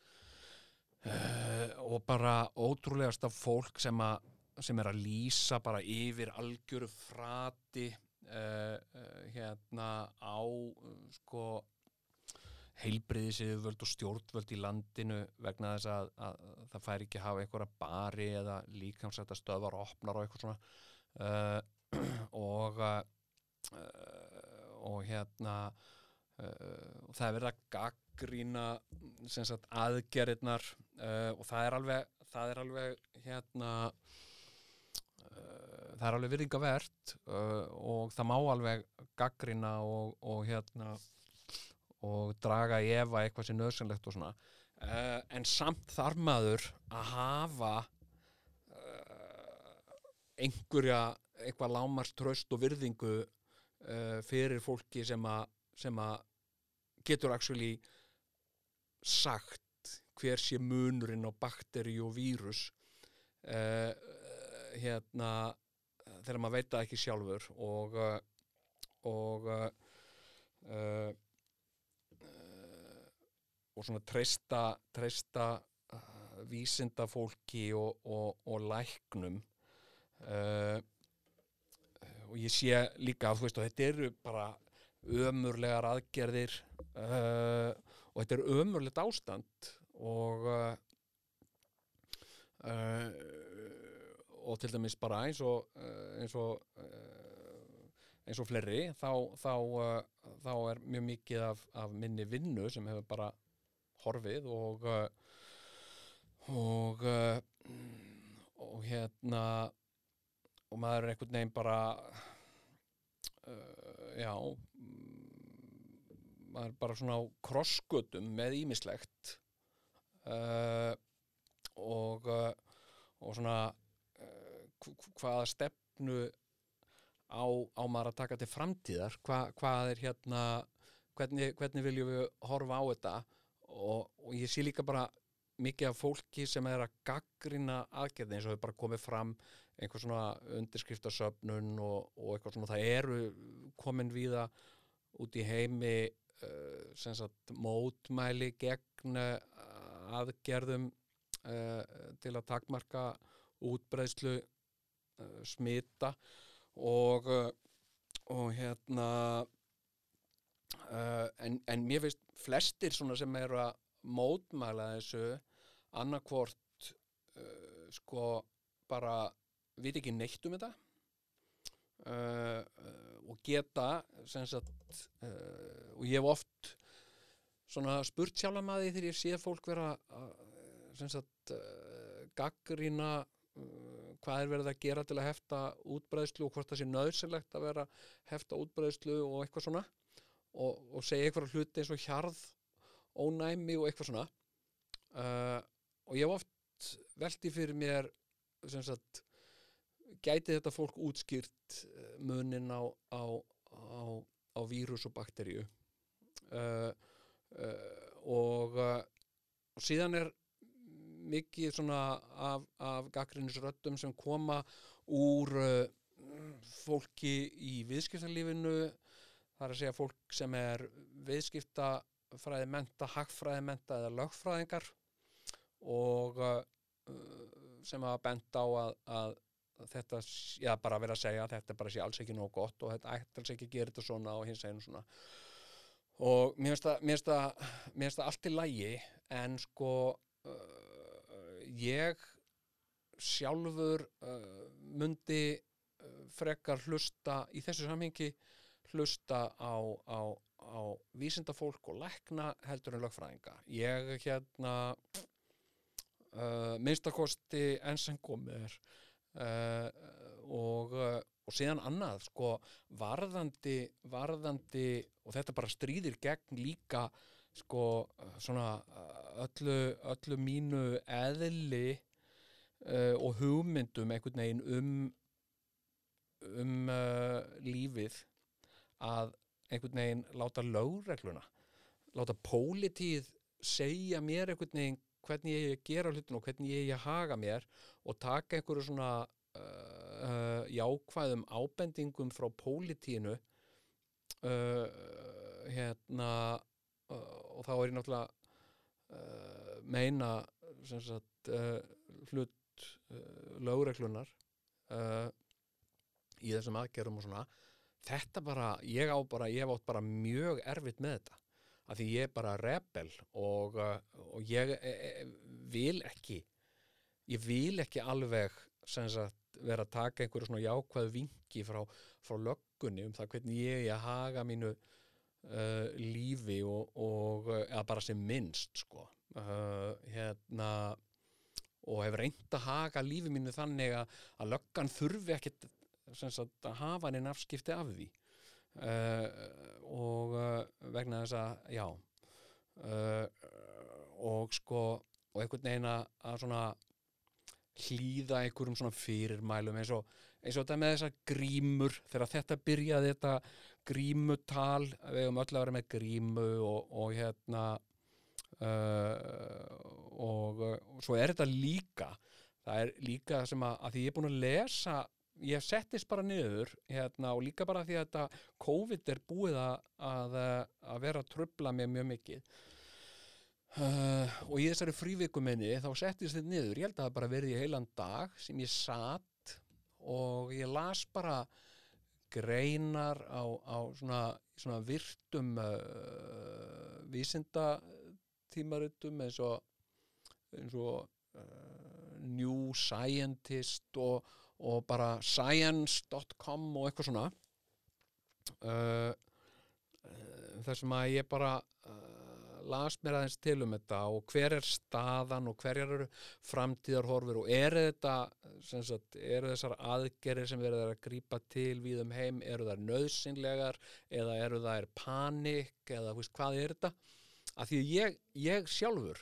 Uh, og bara ótrúlegasta fólk sem, a, sem er að lýsa bara yfir algjöru frati uh, uh, hérna á sko heilbriðisiðvöld og stjórnvöld í landinu vegna þess að, að, það fær ekki að hafa einhverja bari eða líkamsætta stöðvar og opnar og eitthvað svona. Uh, [CLEARS THROAT] og uh, og hérna uh, og það er verið að gaggrína sagt aðgerðirnar uh, og það er alveg það er alveg hérna uh, það er alveg virðingavert uh, og það má alveg gaggrína og, og hérna og draga í efa eitthvað sem nöðsynlegt og svona. Uh, en samt þarf maður að hafa uh, einhverja eitthvað lámars tröst og virðingu uh, fyrir fólki sem að sem að getur actually sagt hver sé munurinn á bakteri og vírus. Hérna þegar maður veit það ekki sjálfur og og uh, og svona treysta, treysta uh, vísinda fólki og, og, og læknum uh, og ég sé líka og þetta eru bara ömurlegar aðgerðir uh, og þetta er ömurlegt ástand og uh, uh, og til dæmis bara eins og uh, eins og eins og fleiri þá, þá, þá er mjög mikið af, af minni vinnu sem hefur bara horfið og uh, og uh, og hérna og maður er einhvern veginn bara uh, já maður er bara svona á krossgötum með ímislegt uh, og og svona uh, hv- hvaða stefnu á, á maður að taka til framtíðar Hva, hvað er hérna hvernig, hvernig viljum við horfa á þetta og, og ég sé líka bara mikið af fólki sem er að gaggrina aðgerði eins og hefur bara komið fram einhver svona undirskriftasöfnun og, og eitthvað svona. Það eru komin víða út í heimi uh, sem sagt mótmæli gegn uh, aðgerðum uh, til að takmarka útbreiðslu uh, smita. Og og hérna uh, en, en mér finnst flestir sem eru að mótmæla þessu annarkvort uh, sko bara veit ekki neitt um þetta. Uh, og geta sagt og ég hef oft spurt sjálf að því þegar ég sé fólk vera sagt gaggrýna uh, hvað er verið að gera til að hefta útbreiðslu og hvort það sé nöðsynlegt að vera hefta útbreiðslu og eitthvað svona og, og segja eitthvað hluti eins og hjarð ónæmi og eitthvað svona. Uh, og ég hef oft velti fyrir mér sagt gæti þetta fólk útskýrt uh, munin á, á, á, á vírus og bakteríu? Uh, uh, og, uh, og síðan er mikið svona af, af gaggrinnisröddum sem koma úr uh, fólki í viðskiptalífinu það er að segja fólk sem er viðskiptafræði menta, hagfræði menta eða lögfræðingar og uh, sem hafa bent á að, að þetta, s- já, bara vera að segja að þetta bara sé alls ekki nóg gott og þetta ætti alls ekki að gera þetta svona og hins eginn svona. Og mér finnst það, allt í lægi en sko uh, ég sjálfur uh, mundi uh, frekar hlusta í þessu samhengi hlusta á, á, á vísindafólk og lækna heldur en lögfræðinga. Ég hérna uh, minnstakosti enn sem komið er uh, og, uh, og síðan annað sko varðandi, varðandi og þetta bara stríðir gegn líka sko svona öllu, öllu mínu eðli uh, og hugmyndum einhvern veginn um um uh, lífið að einhvern veginn láta lögregluna láta pólitíð segja mér einhvern veginn hvernig ég gera hlutin og hvernig ég haga mér og taka einhverju svona uh, uh, jákvæðum ábendingum frá pólitínu uh, hérna uh, og þá er ég náttúrulega uh, meina sagt uh, hlut lögreglunar í þessum aðgerum og svona þetta bara, ég á bara, ég átt bara mjög erfitt með þetta. Af því ég er bara rebel og, uh, og ég e, e, vil ekki ég vil ekki alveg sagt vera að taka einhverju svona jákvæðu vingi frá, frá löggunni um það hvernig ég er að haga mínu uh, lífi og, og eða bara sem minnst sko. Uh, hérna og hef reynd að haga lífi mínu þannig að, að löggan þurfi ekkit sagt hafa henni afskipti af því. Uh, og uh, vegna þess að já uh, og sko og einhvern veginn að svona hlýða einhverjum svona fyrirmælum eins og, eins og þetta með þessar grímur þegar þetta byrjaði þetta grímutal við hefum öll að vera með grímu og, og hérna uh, og, og svo er þetta líka það er líka sem að, að því ég er búin að lesa ég settist bara niður hérna, og líka bara því að þetta COVID er búið að, að, vera að trubla mig mjög mikið. Uh, og í þessari fríviku minni þá settist þið niður, ég held að það bara verið í heilan dag sem ég satt og ég las bara greinar á, á svona, svona virtum uh, vísindatímaritum eins og eins og uh, New Scientist og, og bara science.com og eitthvað svona. Uh, uh, þar sem að ég bara uh, las mér aðeins til um þetta og hver er staðan og hverjar eru framtíðarhorfur og eru þetta sagt, eru þessar aðgerir sem verður að grípa til við um heim, eru þær nöðsynlegar eða eru þær panik eða veist, hvað er þetta? Að því ég, ég sjálfur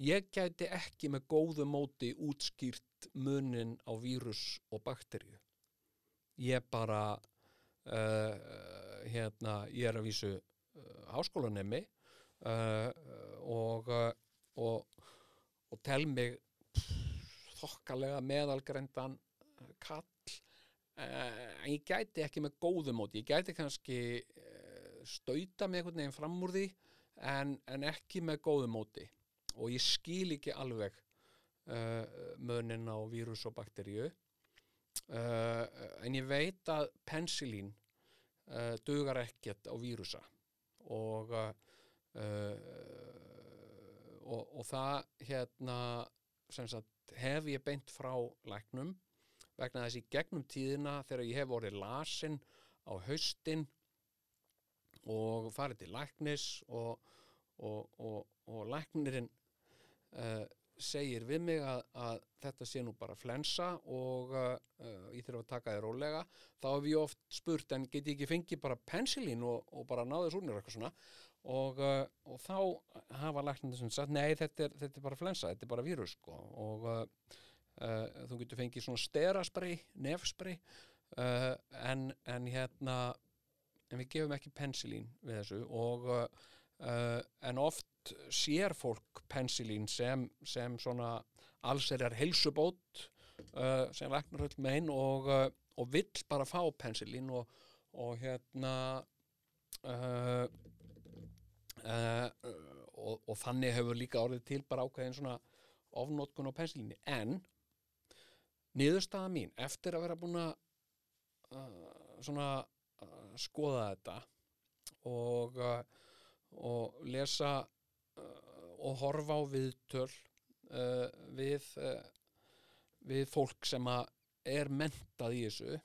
ég gæti ekki með góðu móti útskýrt munin á vírus og bakteríu. Ég bara uh, hérna, ég er að vísu uh, háskólanemi uh, og, og og tel mig þokkalega meðalgrendan kall ég gæti ekki með góðu móti, ég gæti kannski stauta með einhvern veginn fram úr því en, en ekki með góðu móti. Og ég skil ekki alveg uh, munin á vírus og bakteríu. Uh, en ég veit að penicillin uh, dugar ekkert á vírusa. Og, og og það hérna sagt hef ég beint frá læknum vegna þess í gegnum tíðina þegar ég hef orðið lasin á haustin og farið til læknis og, og, og, og læknirinn uh, segir við mig að, að þetta sé nú bara flensa og uh, uh, ég þurfa að taka þér rólega þá hef ég oft spurt en get ég ekki fengið bara pensilín og, og bara náðið súrnir eitthvað svona og, uh, og þá hafa læknir sem sagt nei þetta er, þetta er bara flensa, þetta er bara vírus sko. og uh, uh, þú getur fengið svona steraspray, nefspray uh, en, en hérna en við gefum ekki pensilín við þessu og en oft sér fólk pensilín sem, sem svona allserjar heilsubót uh, sem læknar öll megin og, uh, og vill bara fá pensilín og, og hérna uh, uh, og, og þannig hefur líka orðið til bara ákveðin svona ofnótkun á pensilíni en niðurstaða mín eftir að vera búin að uh, svona uh, skoða þetta og, og lesa og horfa á viðtöl uh, við, uh, við fólk sem er mentað í þessu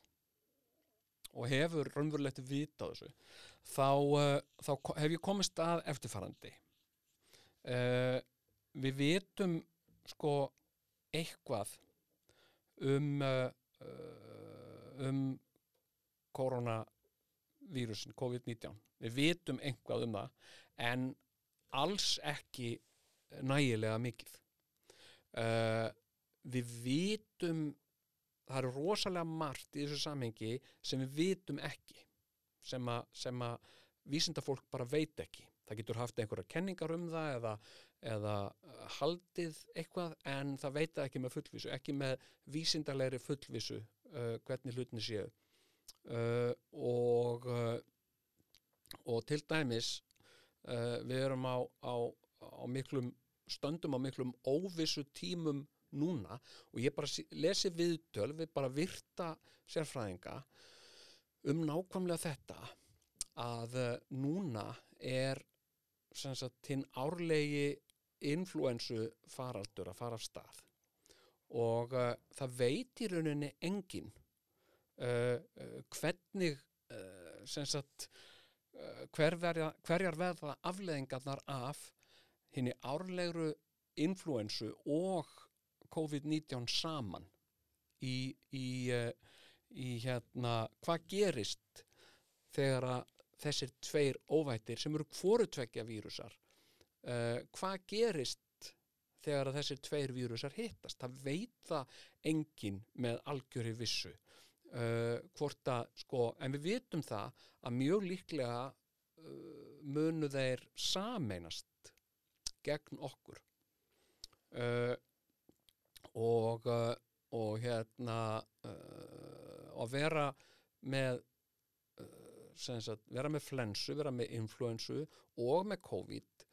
og hefur raunverulegt vita á þessu þá, þá hef ég komist að eftirfarandi. Við vitum sko eitthvað um um koronavírusin, COVID-19 við vitum eitthvað um það en alls ekki nægilega mikið. Uh, við vitum það eru rosalega margt í þessu samhengi sem við vitum ekki sem að, sem að vísindafólk bara veit ekki. Það getur haft einhverja kenningar um það eða, eða haldið eitthvað en það veit það ekki með fullvísu ekki með vísindalegri fullvísu uh, hvernig hlutinni séu. Uh, og uh, og til dæmis uh, við erum á, á, á miklum stöndum á miklum óvissu tímum núna og ég bara lesi viðtöl við bara virta sérfræðinga um nákvæmlega þetta að uh, núna er hinn árlegi influensu faraldur að fara af stað. Og uh, það veit í rauninni engin uh, uh, hvernig sagt hver verja, hverjar verða afleðingarnar af henni árlegru influensu og COVID-19 saman? Í, í, uh, í hérna hvað gerist þegar þessir tveir óvættir sem eru hvorutvekja vírusar uh, hvað gerist þegar þessir tveir vírusar hittast? Það veit það engin með algjöri vissu uh, hvort að sko, en við vitum það að mjög líklega uh, munu þeir sameinast gegn okkur. Uh, og og hérna að vera með sagt, vera með flensu, vera með influensu og með COVID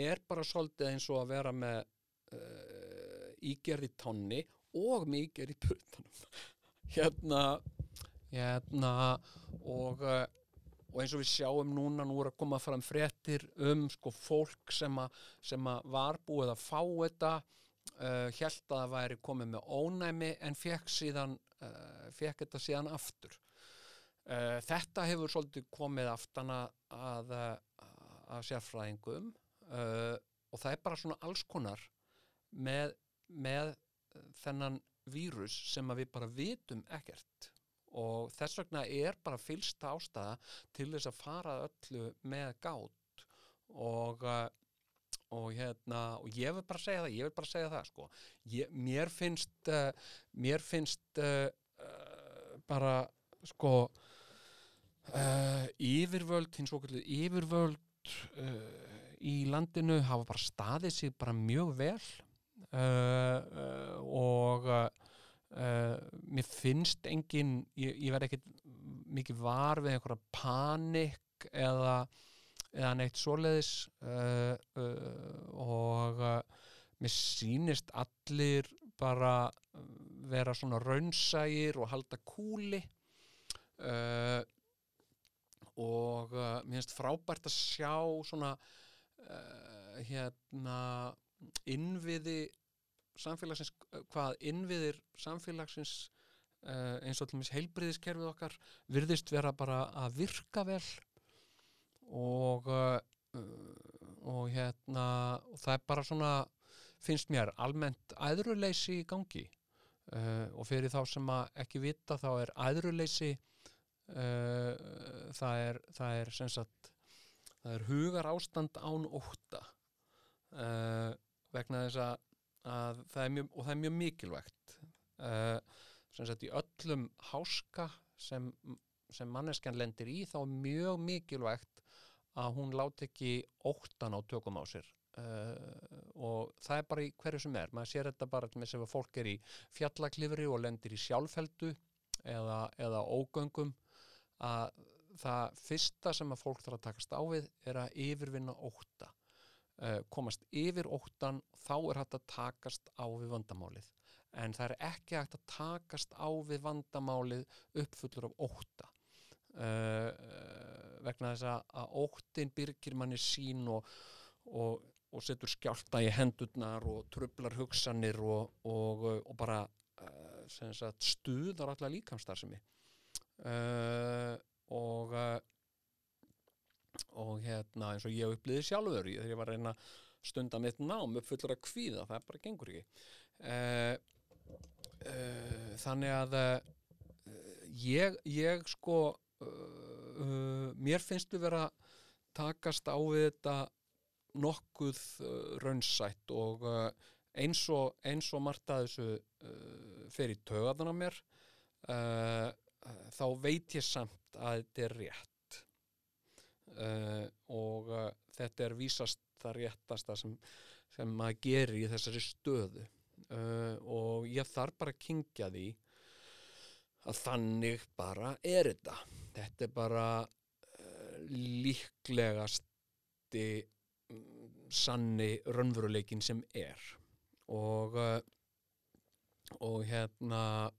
er bara svolítið eins og að vera með uh, ígerð í tonni og með ígerð í putanum hérna hérna og uh, og eins og við sjáum núna, nú er að koma fram fréttir um sko fólk sem, a, sem að var búið að fá þetta uh, held að það væri komið með ónæmi en fekk síðan uh, fekk þetta síðan aftur. Uh, þetta hefur svolítið komið aftana að, að, að sérfræðingum og það er bara svona alls konar með, með þennan vírus sem við bara vitum ekkert. Og þess vegna er bara fylsta ástæða til þess að fara öllu með gát. Og uh, og hérna, og ég vil bara segja það ég vil bara segja það, sko. Ég, mér finnst uh, mér finnst uh, uh, bara, sko yfirvöld hins okkur yfirvöld í landinu hafa bara staðið sig bara mjög vel og uh, Uh, mér finnst engin ég, ég verð ekkit mikið var við einhverja panik eða, eða neitt svoleiðis. Uh, uh, og mér sýnist allir bara vera svona raunsægir og halda kúli. Og mér finnst frábært að sjá svona hérna innviði samfélagsins, hvað innviðir samfélagsins uh, eins og til mis heilbriðiskerfið okkar virðist vera bara að virka vel og uh, og hérna og það er bara svona finnst mér almennt æðruleysi í gangi. Uh, og fyrir þá sem að ekki vita þá er æðruleysi það er það er sem sagt það er hugar ástand án ótta vegna þess að að það er mjög, og það er mjög mikilvægt uh, sem sagt í öllum háska sem, sem manneskjan lendir í þá er mjög mikilvægt að hún láti ekki óttan á tökum á sér uh, og það er bara í hverju sem er. Maður sér þetta bara með sem að fólk er í fjallaklifri og lendir í sjálfheldu eða, eða ógöngum að það fyrsta sem að fólk þarf að takast á við er að yfirvinna ótta komast yfir óttan þá er hægt að takast á við vandamálið. En það er ekki hægt að takast á við vandamálið uppfullur af ótta. Uh, uh, vegna þess að, óttin byrgir manni sín og, og, og setur skjálta í hendurnar og trublar hugsanir og, og, og bara uh, sagt, stuðar alla líkamstarfsemi uh, og uh, og hérna eins og ég upplýði sjálfur þegar ég var að reyna að stunda mitt nám uppfullur að kvíða, það bara gengur ekki. Uh, uh, þannig að uh, ég, ég sko mér finnst við vera takast á við þetta nokkuð raunsætt og eins og, eins og margt að þessu fer í töðan á mér þá veit ég samt að þetta er rétt uh, og uh, þetta er vísast það réttasta sem, sem maður gerir í þessari stöðu. Uh, og ég þarf bara að kingja því að þannig bara er þetta. Þetta er bara líklegasti mm, sanni raunveruleikin sem er. Og og hérna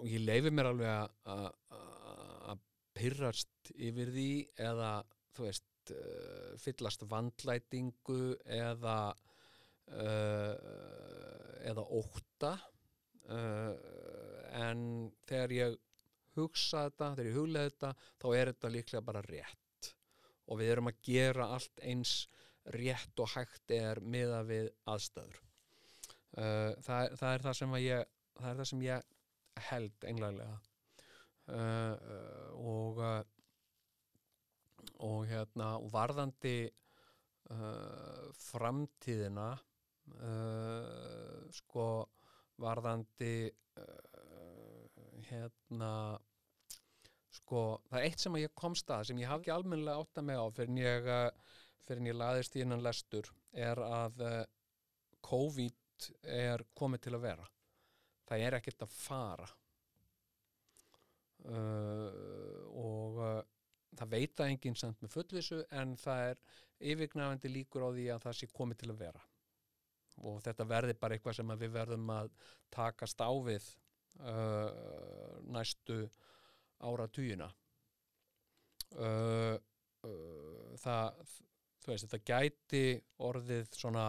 og ég leifi mér alveg að pyrrast yfir því eða þú veist uh, fyllast vandlætingu eða uh, eða ótta uh, en þegar ég hugsa þetta, þegar ég huglega þetta þá er þetta líklega bara rétt. Og við erum að gera allt eins rétt og hægt er miða við aðstæður. Það, það er það sem ég það er það sem ég held einlega uh, og uh, og hérna og varðandi uh, framtíðina sko varðandi hérna sko það er eitt sem að ég komst að sem ég hafði ekki almennilega átta mig á fyrir en ég, fyrir en ég laðist í innan lestur er að COVID er komið til að vera. Það er ekkert að fara uh, og uh, það veit það enginn samt með fullvissu en það er yfirgnafandi líkur á því að það sé komið til að vera. Og þetta verði bara eitthvað sem við verðum að takast á við uh, næstu áratugina. Uh, uh, það þú veist, þetta gæti orðið svona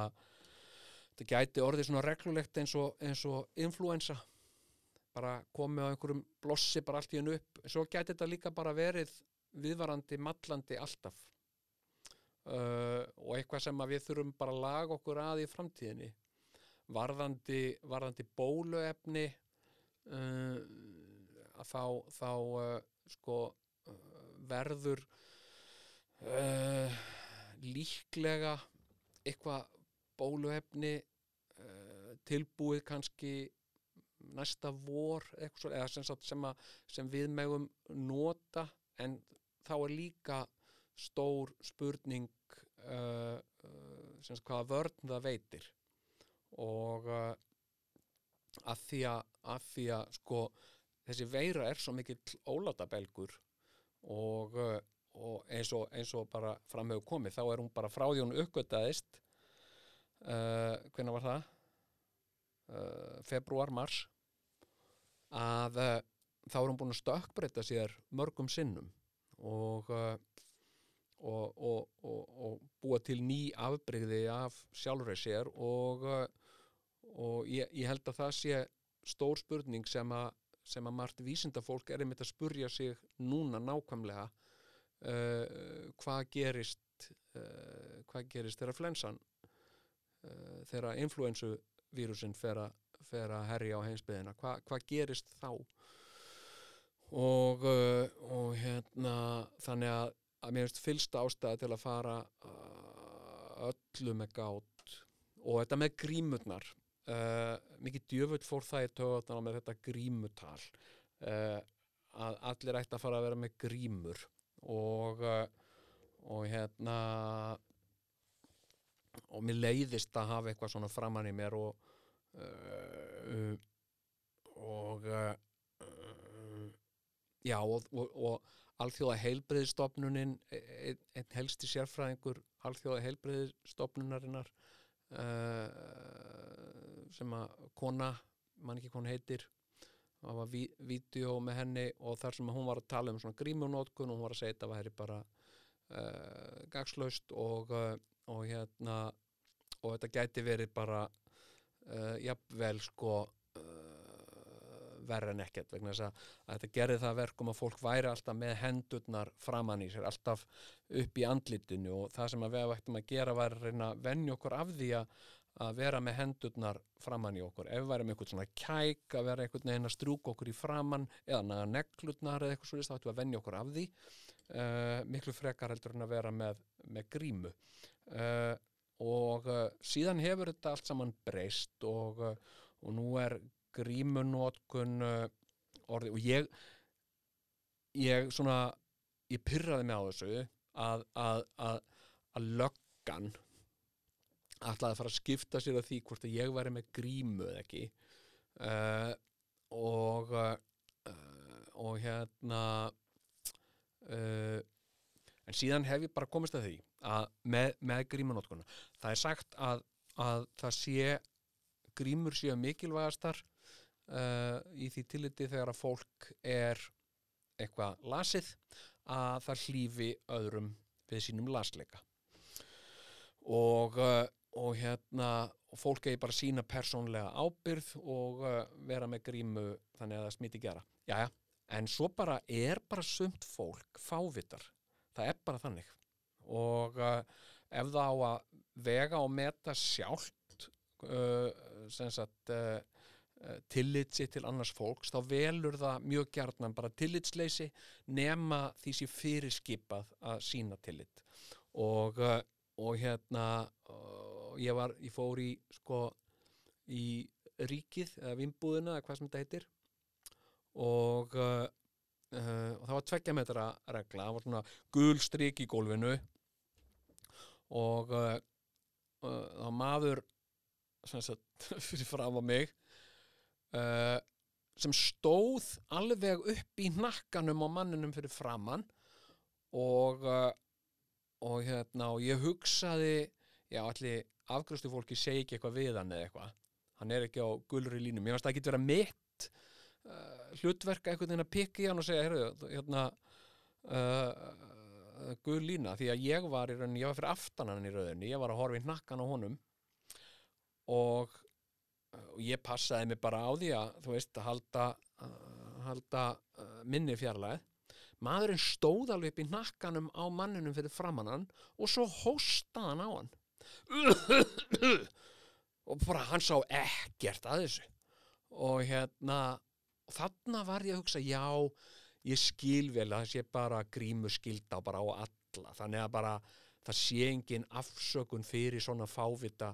þetta gæti orðið svona reglulegt eins og, eins og influensa bara komið á einhverjum blossi bara allt í hennu upp. Svo gæti þetta líka bara verið viðvarandi, mallandi alltaf. Uh, og eitthvað sem við þurfum bara að laga okkur að í framtíðinni. Varðandi, varðandi bóluefni uh, þá, þá uh, sko uh, verður uh, líklega eitthvað bóluefni uh, tilbúið kannski næsta vor svo- sem, sem, að, sem við megum nota en þá er líka stór spurning uh, uh, hvaða vörn það veitir og uh, að því að, að því að sko þessi veira er svo mikill ólátabelgur og, uh, og eins, og eins og bara fram hefur komið þá er hún bara frá því hún uppgötaðist uh, hvenær var það? Uh, februar, mars að uh, þá er hún búin að stökkbreyta sér mörgum sinnum og, uh, og, og, og, búa til ný afbrigði af sjálfur sér uh, og ég, ég held að það sé stór spurning sem að, sem að margt vísindafólk er einmitt að spurja sig núna nákvæmlega uh, hvað gerist hvað gerist þegar flensan þegar influensu vírusinn fer að fer að herja á heimsbyðina Hva, hvað gerist þá? Og, uh, og hérna þannig að, að mér finnst fylsta ástæða til að fara uh, öllu með gát og þetta með grímurnar. Uh, mikið djöfull fór það í töðan með þetta grímutal. Uh, að allir ætti að fara að vera með grímur. Og uh, og hérna og mér leiðist að hafa eitthvað svona framann í mér og uh, og uh, já og, og, og alþjóða heilbreyðistofnunin einn ein helsti sérfræðingur alþjóða heilbreyðistofnunarinnar uh, sem að kona, mann ekki hvað hún heitir það var ví, vídeo með henni og þar sem hún var að tala um svona grímunótkun og hún var að segja þetta væri bara uh, gagslaust og, uh, og hérna og þetta gæti verið bara uh, jafnvel sko uh, verra en ekkert vegna þess að, að þetta gerði það að verkum að fólk væri alltaf með hendurnar framan í sér, alltaf upp í andlitinu og það sem við ættum að gera var að reyna að venja okkur af því að að vera með hendurnar framan í okkur. Ef við værum einhvern svona kæk að vera einhvern veginn að strúka okkur í framan eða neglutnar eða eitthvað svo þá ættum við að venja okkur af því uh, miklu frekar heldur en að vera með, með grímu. Uh, og uh, síðan hefur þetta allt saman breyst og, uh, og nú er grímunótkun uh, orði og ég ég svona ég pyrraði mig á þessu að, að, að, að löggan ætlaði að fara að skipta sér af því hvort að ég væri með grímu eða ekki. Og og hérna uh, en síðan hef ég bara komist að því að með, með grímunótkuna það er sagt að, að það sé grímur séu mikilvægastar uh, í því tilliti þegar að fólk er eitthvað lasið að það hlífi öðrum við sínum lasleika. Og uh, og hérna fólk eigi bara sína persónlega ábyrð og uh, vera með grímu þannig að það smiti gera Jæja, en svo bara er bara sumt fólk fávitar það er bara þannig. Og uh, ef það á að vega og meta sjálft uh, sem sagt uh, tillit sér til annars fólks þá velur það mjög gjarnan bara tillitsleysi nema því sé fyrirskipað að sína tillit. Og, uh, og hérna og ég var, ég fór í sko í ríkið eða vimbúðina eða hvað sem þetta heitir. Og uh, uh, og það var tveggja metra regla, það var svona gul strik í gólfinu og uh, það var maður sagt [LAUGHS] fyrir fram á mig sem stóð alveg upp í hnakkanum á manninum fyrir framann og og hérna og ég hugsaði já allir afgröstu fólki segi ekki eitthvað við hann eða eitthvað. Hann er ekki á gulri línum. Ég veist það getur vera mitt uh, hlutverka einhvern veginn að pikka í hann og segja heyrðu, hérna uh, gul lína. Því að ég var í rauninni, ég var fyrir aftan hann í rauninni ég var að horfa í hnakkan á honum og, og ég passaði mig bara á því að þú veist halda, halda minni fjarlæð maðurinn stóð alveg upp í hnakkanum á manninum fyrir framannan og svo hóstaði hann á hann. [COUGHS] Og bara hann sá ekkert að þessu. Og hérna og þarna var ég að hugsa já, ég skil vel að það sé bara grímu skilda bara á alla. Þannig að bara það sé engin afsökun fyrir svona fávita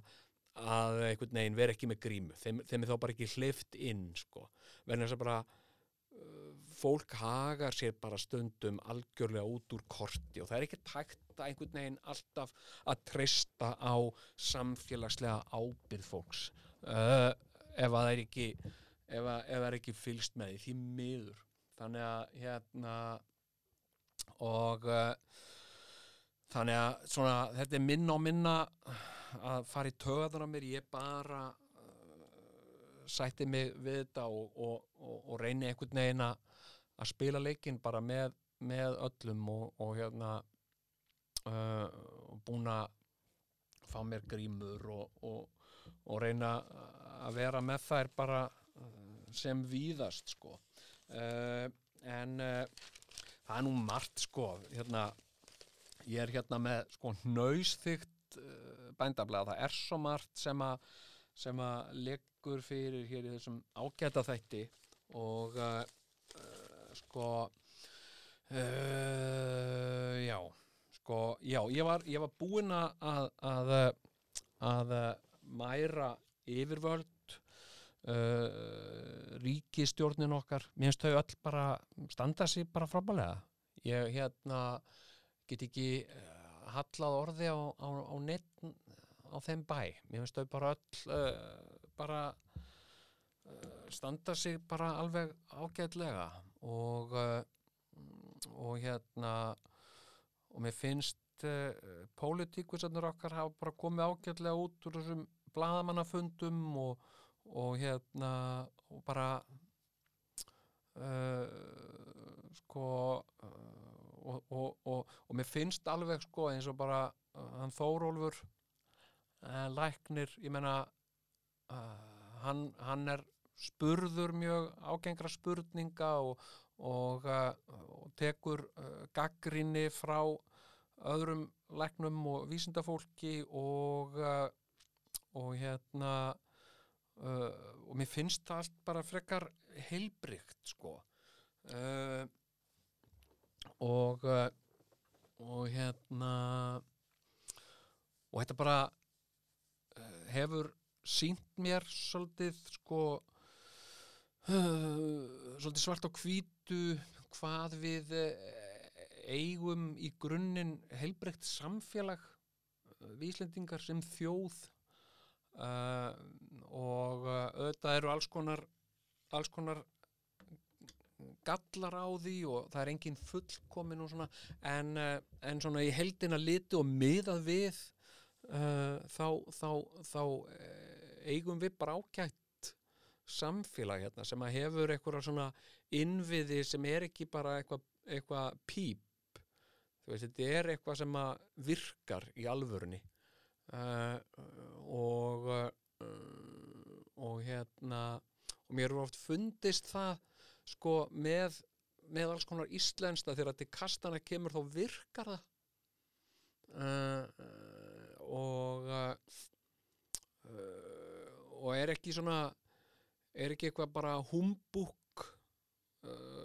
að einhvern veginn vera ekki með grímu. Þeim, þeim er þá bara ekki hlift inn sko, verðin þess að bara uh, fólk hagar sér bara stundum algjörlega út úr korti og það er ekki tækt að einhvern veginn alltaf að treysta á samfélagslega ábyrð fólks. Uh, ef að það er ekki ef, að, ef það er ekki fylgst með því því miður. Þannig að hérna og uh, þannig að svona, þetta er minna og minna að fara í töðan á mér. Ég bara uh, sætti mig við þetta og, og, og, og reyni einhvern veginn að spila leikinn bara með, með öllum og, hérna uh, búin að fá mér grímur og, reyna að vera með þær bara sem víðast sko. Uh, en uh, það er nú margt sko hérna ég er hérna með sko nöysþygt uh, bændablaða, það er svo margt sem að sem að leggur fyrir hér í þessum ágæta þætti og sko já sko, já, ég var, ég var búinn að að, að mæra yfirvöld uh, ríkistjórnin okkar mér finnst þau öll bara standa sér bara frábælega ég hérna get ekki uh, hallað orði á, á, á neitt á þeim bæ. Mér finnst þau bara öll uh, bara standa sig bara alveg ágætlega. Og uh, og hérna og mér finnst uh, pólitíkusarnir okkar hafa bara komið ágætlega út úr þessum bladamannafundum og, og hérna og bara uh, sko uh, og, og, og, mér finnst alveg sko eins og bara uh, hann Þórólfur læknir, ég meina uh, hann, hann er spurður mjög ágengra spurninga og, og, og tekur gaggrinni frá öðrum læknum og vísindafólki og og hérna uh, og mér finnst það allt bara frekar heilbrygt sko. Uh, og uh, og hérna og þetta bara hefur sínt mér svolítið sko svolítið svart á hvítu hvað við eigum í grunninn heilbreykt samfélag uh, við Íslendingar sem þjóð uh, og uh, auðvitað eru alls konar alls konar gallar á því og það er engin fullkomin og svona en, uh, en svona í heldina liti og miðað við uh, þá, þá, þá eigum við bara ágætt samfélag hérna sem að hefur eitthvað svona innviði sem er ekki bara eitthvað eitthva píp. Þú veist, þetta er eitthvað sem að virkar í alvörunni uh, og uh, og hérna og mér er oft fundist það sko með með alls konar íslensta þegar til kastana kemur þá virkar það. Uh, og og er ekki svona er ekki eitthvað bara humbúk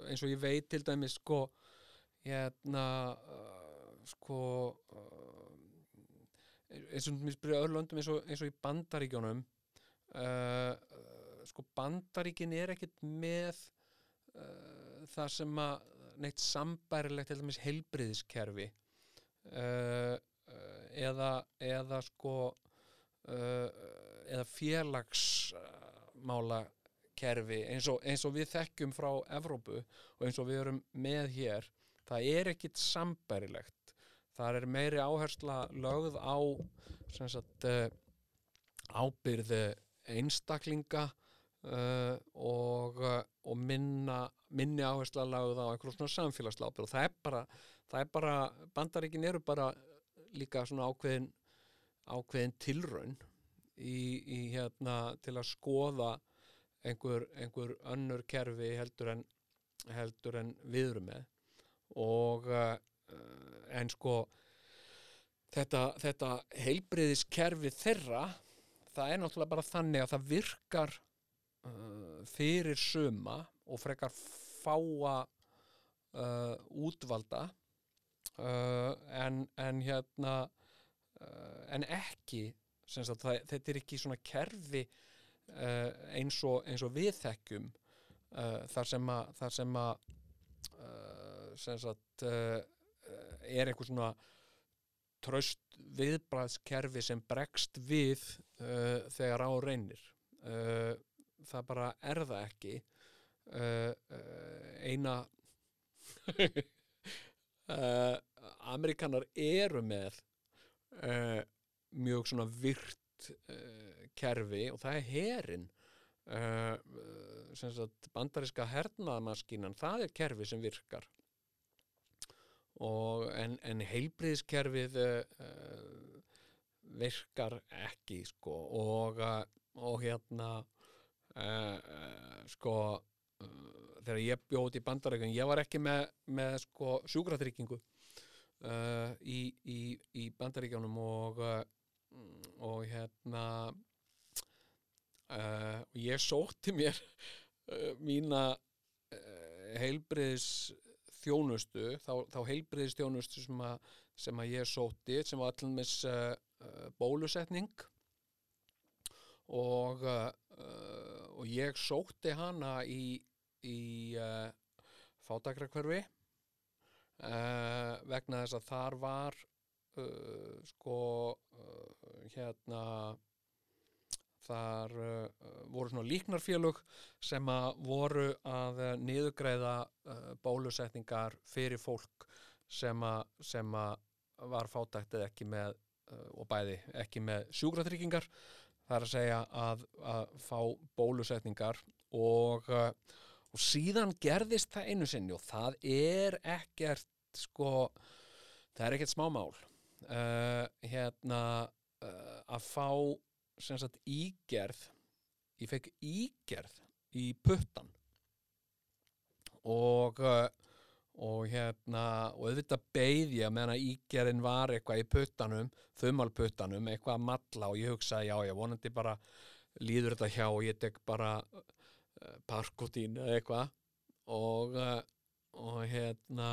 eins og ég veit til dæmis sko hérna sko eins og mér spyrja öðrlöndum eins og, eins og í bandaríkjónum uh, uh, sko bandaríkin er ekkert með uh, það sem að neitt sambærilegt heilbriðiskerfi uh, uh, eða, eða sko uh, eða félagsmála kerfi eins og, eins og við þekkjum frá Evrópu og eins og við erum með hér. Það er ekkit sambærilegt þar er meiri áhersla lögð á sagt uh, ábyrð einstaklinga uh, og, uh, og minna, minni áhersla lögð á einhverjum svona samfélagslega ábyrð og það er bara, það er bara bandaríkin eru bara líka svona ákveðin ákveðin tilraun í, í hérna til að skoða einhver, einhver önnur kerfi heldur en, heldur en við erum með. Og en sko þetta, þetta heilbriðiskerfi þeirra það er náttúrulega bara þannig að það virkar uh, fyrir suma og frekar fáa uh, útvalda. Uh, en, en hérna en ekki sagt, það, þetta er ekki svona kerfi eins, og, eins og við þekkjum uh, þar sem að, þar sem að sem sagt er einhver svona tröst viðbræðskerfi sem bregst við uh, þegar á reynir. Uh, það bara er það ekki. Uh, uh, eina [LAUGHS] uh, Amerikanar eru með uh, mjög svona virt kerfi og það er herin. Bandariska hernaðamaskínan, það er kerfi sem virkar og en, en heilbriðskerfið uh, virkar ekki sko. Og, uh, og hérna uh, sko þegar ég bjóð í bandarækjum ég var ekki með, með sko sjúkratryggingu uh, í, í, í bandaríkjunum og og hérna uh, ég sótti mér uh, mína heilbriðs þjónustu, þá, þá heilbriðis þjónustu sem, sem að ég sótti sem var allir með uh, uh, bólusetning. Og, uh, og ég sótti hana í, í uh, fátakrakverfi vegna þess að þar var sko hérna þar uh, voru svona líknarfélög sem að voru að uh, niðugreiða uh, bólusetningar fyrir fólk sem að, sem að var fátækt eða ekki með og bæði ekki með sjúkratryggingar. Það er að segja að, að fá bólusetningar og, og síðan gerðist það einu sinni og það er ekkert sko, það er ekkert smámál uh, hérna uh, að fá sem sagt ígerð ég fekk ígerð í puttan og uh, og hérna og auðvitað beið ég meðan að ígerðin var eitthvað í puttanum þumalputtanum, eitthvað að matla og ég hugsaði já, ég vonandi bara líður þetta hjá og ég tek bara uh, parkotín eða eitthvað. Og, uh, og hérna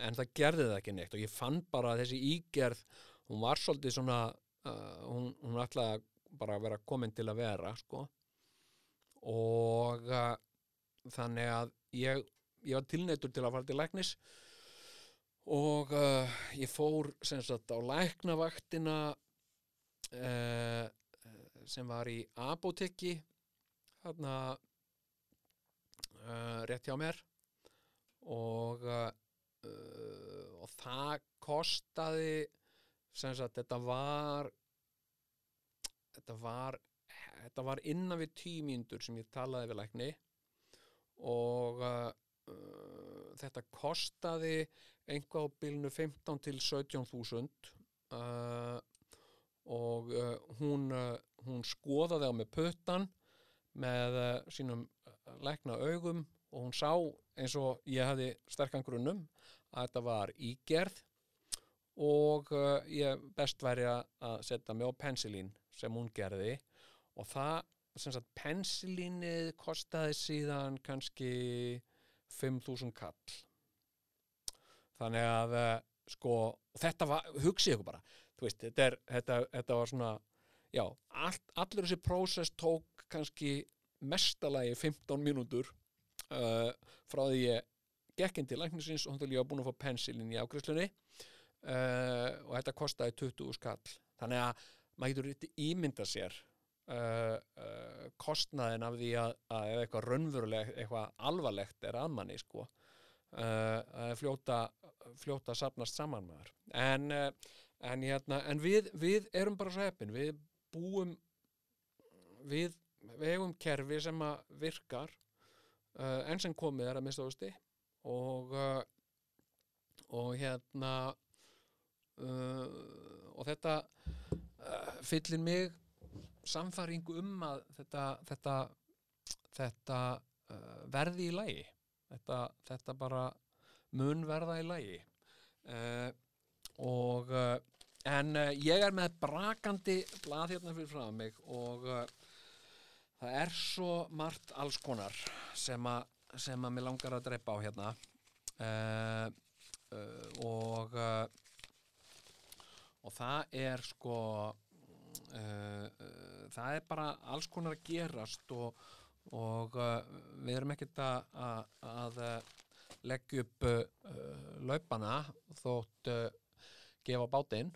en það gerði það ekki neitt og ég fann bara að þessi ígerð hún var svolítið svona uh, hún, hún ætlaði bara að vera komin til að vera sko. Og uh, þannig að ég, ég var tilneittur til að fara til læknis. Og uh, ég fór sem sagt á læknavaktina uh, sem var í apotekki þarna uh, rétt hjá mér. Og og það kostaði sem sagt þetta var þetta var þetta var innan við tímíndur sem ég talaði við lækni og uh, uh, þetta kostaði einhvað á bilinu 15 til 17.000 uh, og uh, hún, uh, hún skoðaði á með með uh, sínum uh, lækna augum og hún sá eins og ég hafði sterkan grunnum að þetta var ígerð og uh, ég best væri að setja mig á pensilín sem hún gerði. Og það, sem sagt, pensilínið kostaði síðan kannski 5.000 kall. Þannig að uh, sko, þetta var, hugsið ykkur bara. Þú veist, þetta, er, þetta, þetta var svona já, all, allur þessi prósess tók kannski mestalagi 15 mínútur uh, frá því ég gekk inn til læknisins og þannig að ég var búin að fá pensilin í ágreislunni uh, og þetta kostaði 20 skall. Þannig að maður getur ímynda sér uh, uh, kostnaðin af því að, að ef eitthvað raunveruleg eitthvað alvarlegt er að manni sko. Fljóta fljóta sapnast saman með þar en, en, hérna, en við, við erum bara svo heppin. Við búum við, eigum kerfi sem að virkar enn sem komið er að mista ásti og uh, og hérna uh, og þetta uh, fyllir mig samfæringu um að þetta þetta, þetta uh, verði í lagi. Þetta, þetta bara mun verða í lagi. Uh, og en ég er með brakandi blað hérna fyrir frá mig og það er svo margt alls konar sem að sem að mér langar að drepa á hérna. Og uh, og það er sko uh, uh, það er bara alls konar að gerast og, og uh, við erum ekkert að, að, uh, leggja upp uh, laupana þótt uh, gefa bátinn.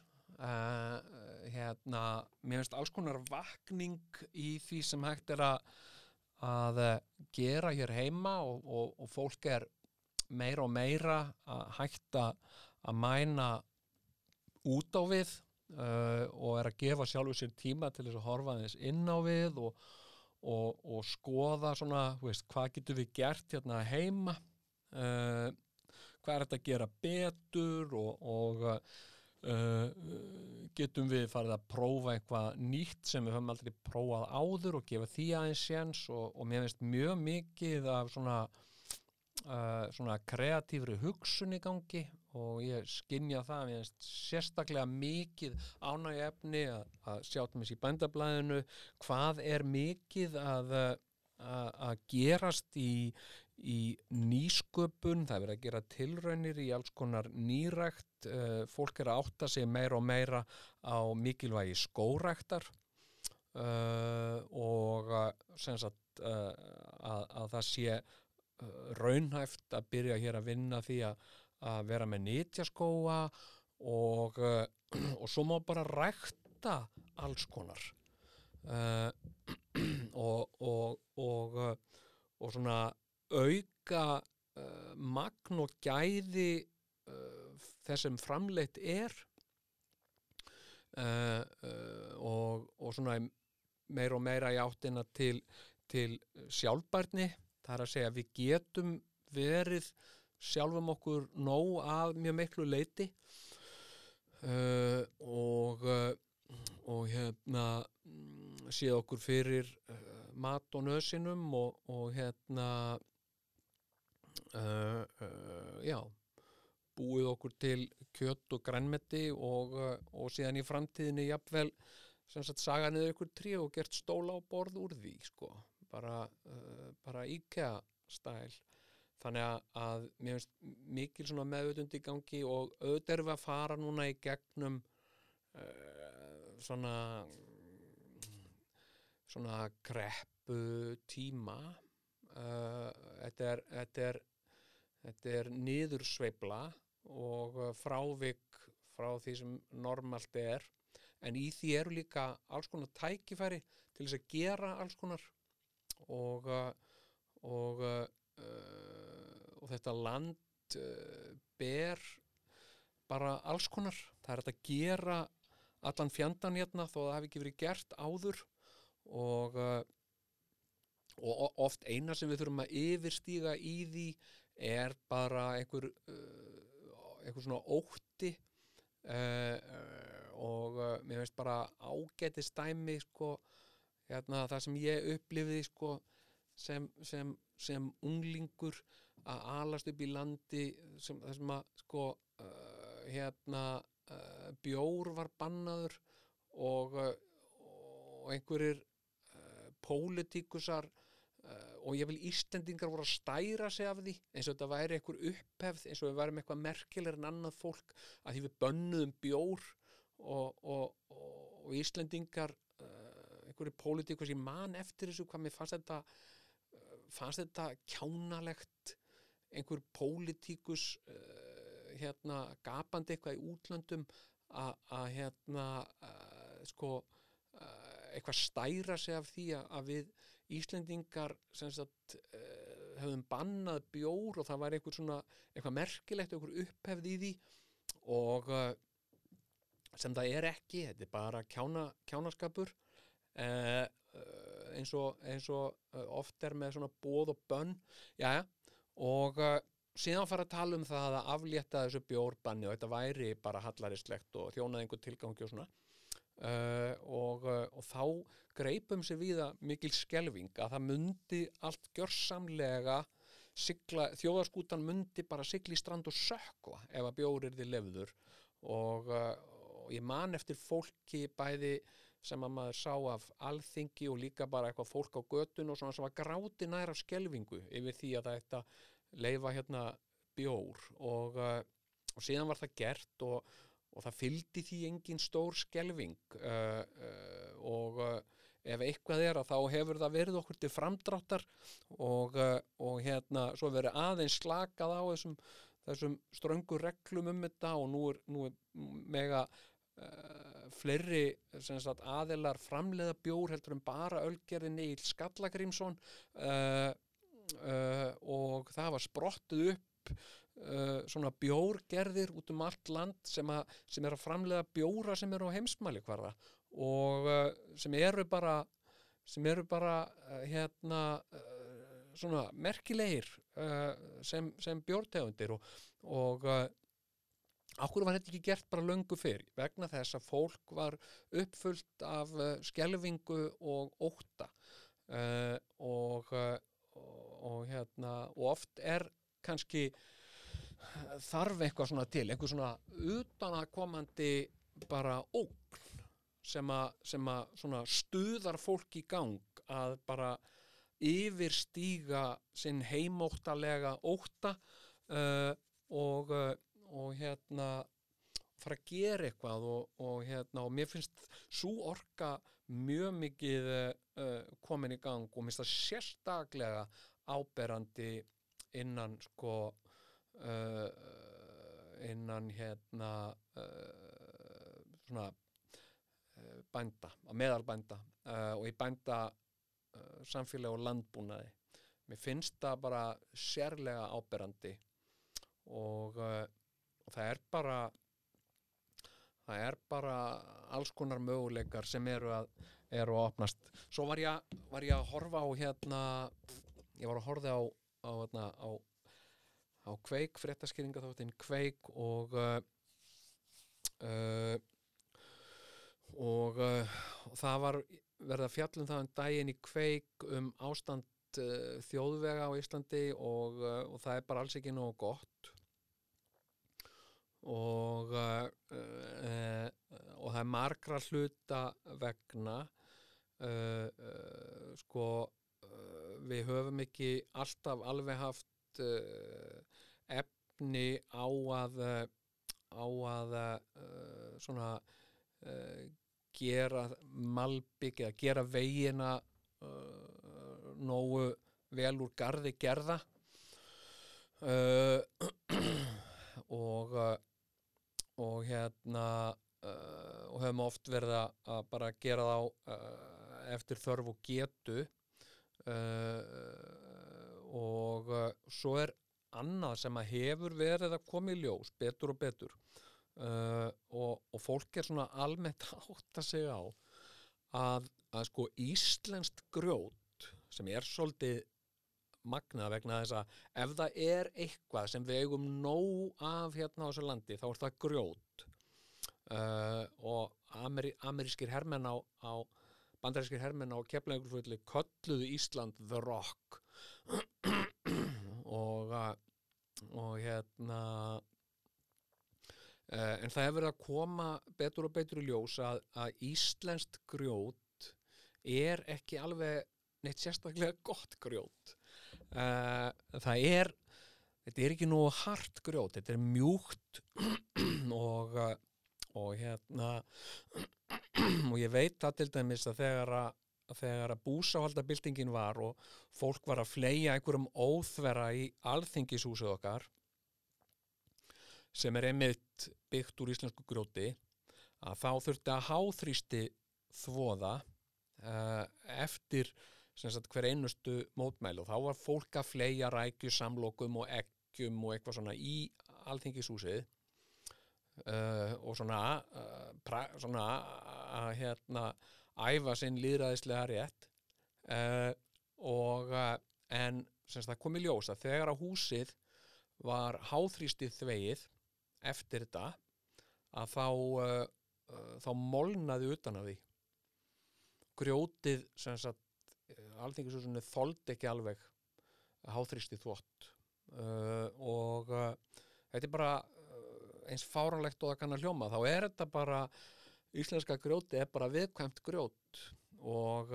Hérna, mér finnst alls konar vakning í því sem hægt er að að gera hér heima og, og, og fólk er meira og meira að hætta að mæna út á við uh, og er að gefa sjálfur sér tíma til þess að horfa þess inn á við og, og, og skoða svona, veist, hvað getum við gert hérna heima uh, hvað er þetta að gera betur og, og uh, getum við farið að prófa eitthvað nýtt sem við höfum aldrei prófað áður og gefa því aðeins séns og mér finnst mjög mikið af svona uh, svona kreatífri hugsun í gangi og ég skinja það finnst sérstaklega mikið ánægja efni að, að sjá til mér í bændablaðinu hvað er mikið að, að, að gerast í í nýsköpun, það er verið að gera tilraunir í alls konar nýrækt, uh, fólk er að átta sig meira og meira á mikilvægi skóræktar uh, og sagt að, að það sé raunhæft að byrja hér að vinna því að, að vera með nýtjaskóa og, uh, [CLEARS THROAT] og svo má bara rækta alls konar. Uh, [CLEARS THROAT] og, og, og, og svona auka uh, magn og gæði uh, þess sem framleitt er. Og, svona meira og meira í áttina til, til sjálfbærni. Það er að segja við getum verið sjálfum okkur nóg að mjög miklu leiti uh, og uh, og hérna mm, séð okkur fyrir uh, mat og nösinum og, og hérna já búið okkur til kjött og grænmeti og, og síðan í framtíðinni jafnvel sem sagt saga niður ykkur trí og gert stóla á borð úr því sko. Bara, uh, bara IKEA stæl þannig að, mér finnst mikil svona meðvutund í gangi og auðvitað erum við að fara núna í gegnum uh, svona svona kreppu tíma uh, þetta er þetta er, er niðursveifla og frávik frá því sem normalt er. En í því eru líka alls konar tækifæri til þess að gera alls konar og uh, og, uh, og þetta land uh, ber bara alls konar. Það er að gera allan fjandan hérna þó að það hafi ekki verið gert áður og uh, og oft eina sem við þurfum að yfirstíga í því er bara einhver uh, einhver svona ótti og mér finnst bara ágæti stæmi sko, hérna, það sem ég upplifði sko, sem, sem, sem unglingur að alast upp í landi sem, sem að sko, uh, hérna uh, bjór var bannaður og, uh, og einhverjir uh, pólitíkusar uh, og ég vil Íslendingar voru að stæra sig af því eins og þetta væri einhver upphefð eins og við værum eitthvað merkilegur en annað fólk að því við bönnuðum bjór og, og, og, Íslendingar uh, einhverju pólitíkus ég man eftir þessu hvað mér fannst þetta fannst þetta kjánalegt einhver pólitíkus uh, hérna gapandi eitthvað í útlöndum að hérna uh, sko uh, eitthvað stæra sig af því að, við Íslendingar sagt uh, höfum bannað bjór og það var einhver svona eitthvað merkilegt, einhver upphefð í því og uh, sem það er ekki, þetta er bara kjána, kjánaskapur eins og, eins og oft er með svona bóð og bönn. Jæja, og uh, síðan fara að tala um það að aflétta þessu bjórbanni og þetta væri bara hallaristlegt og þjónaði einhver tilgangi og svona. Uh, og, uh, og þá greipum sér við að mikil skelving að það mundi allt gjörsamlega sigla, þjóðarskútan mundi bara sigla í strand og sökva ef að bjórir þið lefður og, og ég man eftir fólki bæði sem að maður sá af alþingi og líka bara eitthvað fólk á götun og svona sem var gráti nær af skelvingu yfir því að að leifa hérna bjór. Og, uh, og síðan var það gert og, og það fylgdi því engin stór skelving uh, uh, og uh, ef eitthvað er að þá hefur það verið okkur til framdráttar og, og hérna svo verið aðeins slakað á þessum, þessum ströngu reglum um þetta og nú er, nú er mega uh, fleiri sagt, aðilar framleiða bjór heldur en bara ölgerðin Egil Skallagrímsson. Uh, uh, og það var sprottuð upp svona bjórgerðir út um allt land sem, a, sem er að framleiða bjóra sem eru á heimsmæli hverða og sem eru bara sem eru bara hérna svona merkilegir sem, sem bjórtegundir og, og Akkur var þetta ekki gert bara löngu fyrr? Vegna þess að fólk var uppfullt af uh, skelfingu og ótta. Uh, og, uh, og, og, hérna, og oft er kannski þarf eitthvað svona til, einhver svona utanakomandi bara ógn sem að, stuðar fólk í gang að bara yfirstíga sinn heimóttalega ótta uh, og, og hérna fara að gera eitthvað og, og hérna og mér finnst svo orka mjög mikið uh, komin í gang og mér finnst það sérstaklega áberandi innan sko uh, innan hérna uh, svona bænda, meðalbænda og í bænda samfélagi og landbúnaði. Mér finnst það bara sérlega áberandi og, uh, og það er bara það er bara alls konar möguleikar sem eru að, eru að opnast. Svo var ég, var ég að horfa á hérna ég var að horfa á á, hérna, á, á kveik fréttaskýringa þáttinn kveik og uh, uh, og, uh, það var verða fjallum það um daginn í kveik um ástand uh, þjóðvega á Íslandi og, uh, og það er bara alls ekki nógu gott og uh, uh, og það er margra hluta vegna uh, uh, sko við höfum ekki alltaf alveg haft efni á að á að svona gera malbygg eða gera vegina uh, nógu vel úr garði gerða. Uh, [CLEARS THROAT] og uh, og hérna uh, og höfum oft verið að, að bara gera þá uh, eftir þörf og getu uh, og uh, svo er annað sem að hefur verið að koma í ljós betur og betur uh, og, og fólk er svona almennt [LAUGHS] að átta sig á að, að sko íslenskt grjót sem er svolítið magnað vegna þess að ef það er eitthvað sem við eigum nóg af hérna á þessu landi þá er það grjót. Uh, og ameri, amerískir hermenn á, á bandarískir hermenn á keflaugurfulli kölluðu Ísland The Rock. [CLEARS THROAT] Og og hérna uh, en það hefur að koma betur og betur í ljós að, að íslenskt grjót er ekki alveg neitt sérstaklega [LAUGHS] gott grjót uh, það er þetta er ekki nú hart grjót þetta er mjúkt [CLEARS THROAT] og, uh, og hérna [CLEARS THROAT] og ég veit það til dæmis að þegar að þegar að búsáhaldabildingin var og fólk var að fleia einhverjum óþvera í alþingishúsið okkar sem er einmitt byggt úr íslensku grjóti að þá þurfti að háþrýsti þvoða uh, eftir sagt, hver einustu mótmæli. Og þá var fólk að fleia rækju samlokum og eggjum og eitthvað svona í alþingishúsið. Uh, og svona, uh, svona að hérna æfa sinn líðræðislega rétt. Uh, og uh, en sem sagt, það kom í ljós að þegar að húsið var háþrýstið þvegið eftir þetta að þá uh, uh, þá molnaði utan af því. Grjótið sagt alþingisúsinu þoldi ekki alveg háþrýstið þvott. Uh, og uh, þetta er bara eins fáranlegt og það kann að hljóma. Þá er þetta bara íslenska grjóti er bara viðkvæmt grjót. Og,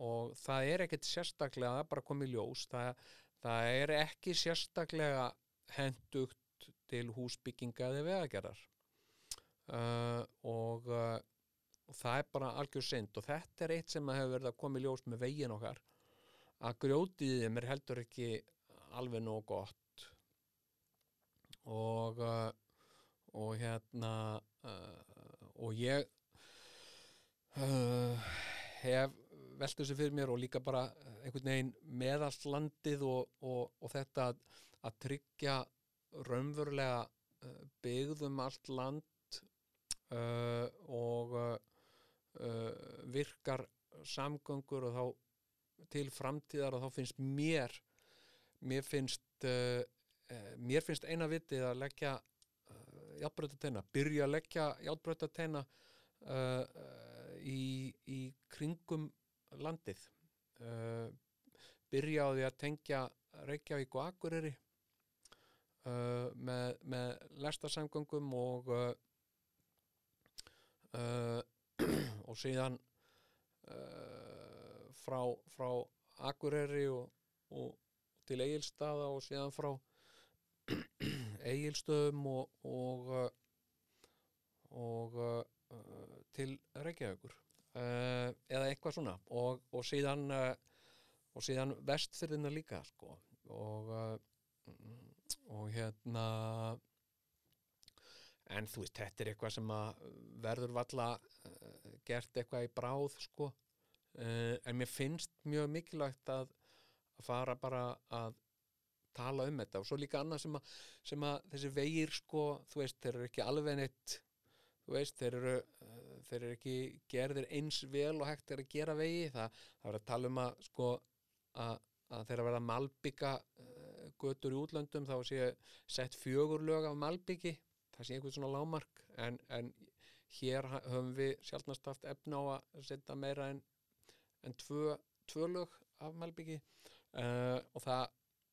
og það er ekkit sérstaklega, það er bara komið ljós það, það er ekki sérstaklega hendugt til húsbygginga eða vegagerðar. Uh, og, uh, og það er bara algjör synd. Og þetta er eitt sem hefur verið að koma í ljós með veginn okkar. Að grjótið í þeim er heldur ekki alveg nóg gott. Og uh, og hérna uh, og ég uh, hef velt þessu fyrir mér og líka bara einhvern veginn meðallt landið og, og, og þetta að, að tryggja raunverulega uh, byggðum allt land uh, og uh, virkar samgöngur og þá til framtíðar og þá finnst mér mér finnst uh, uh, mér finnst eina vitið að leggja uh, játbrötateina, byrja að leggja játbrötateina uh, uh, í, í kringum landið. Uh, byrja á því að tengja Reykjavík og Akureyri uh, með, með lestarsamgöngum og uh, uh, og síðan uh, frá, frá Akureyri og, og til Egilstaða og síðan frá [CLEARS THROAT] Egilstöðum og og, uh, og uh, til Reykjavíkur uh, eða eitthvað svona. Og, og síðan og síðan vestfyrðina líka sko. Og og hérna en þú veist, þetta er eitthvað sem að verður valla uh, gert eitthvað í bráð sko. Uh, en mér finnst mjög mikilvægt að, að fara bara að tala um þetta. Og svo líka annað sem að, sem að þessi vegir sko, þú veist, þeir eru ekki alveg neitt þú veist, þeir eru uh, þeir eru ekki gerðir eins vel og hægt er að gera vegi. Það, það er að tala um að sko að, að þeir að verða malbygga götur í útlöndum þá sé sett fjögur lög af malbyggi það sé einhvern svona lámark en, en hér höfum við sjálfnast haft efna á að setja meira en, en tvö, tvö lög af malbyggi uh, og það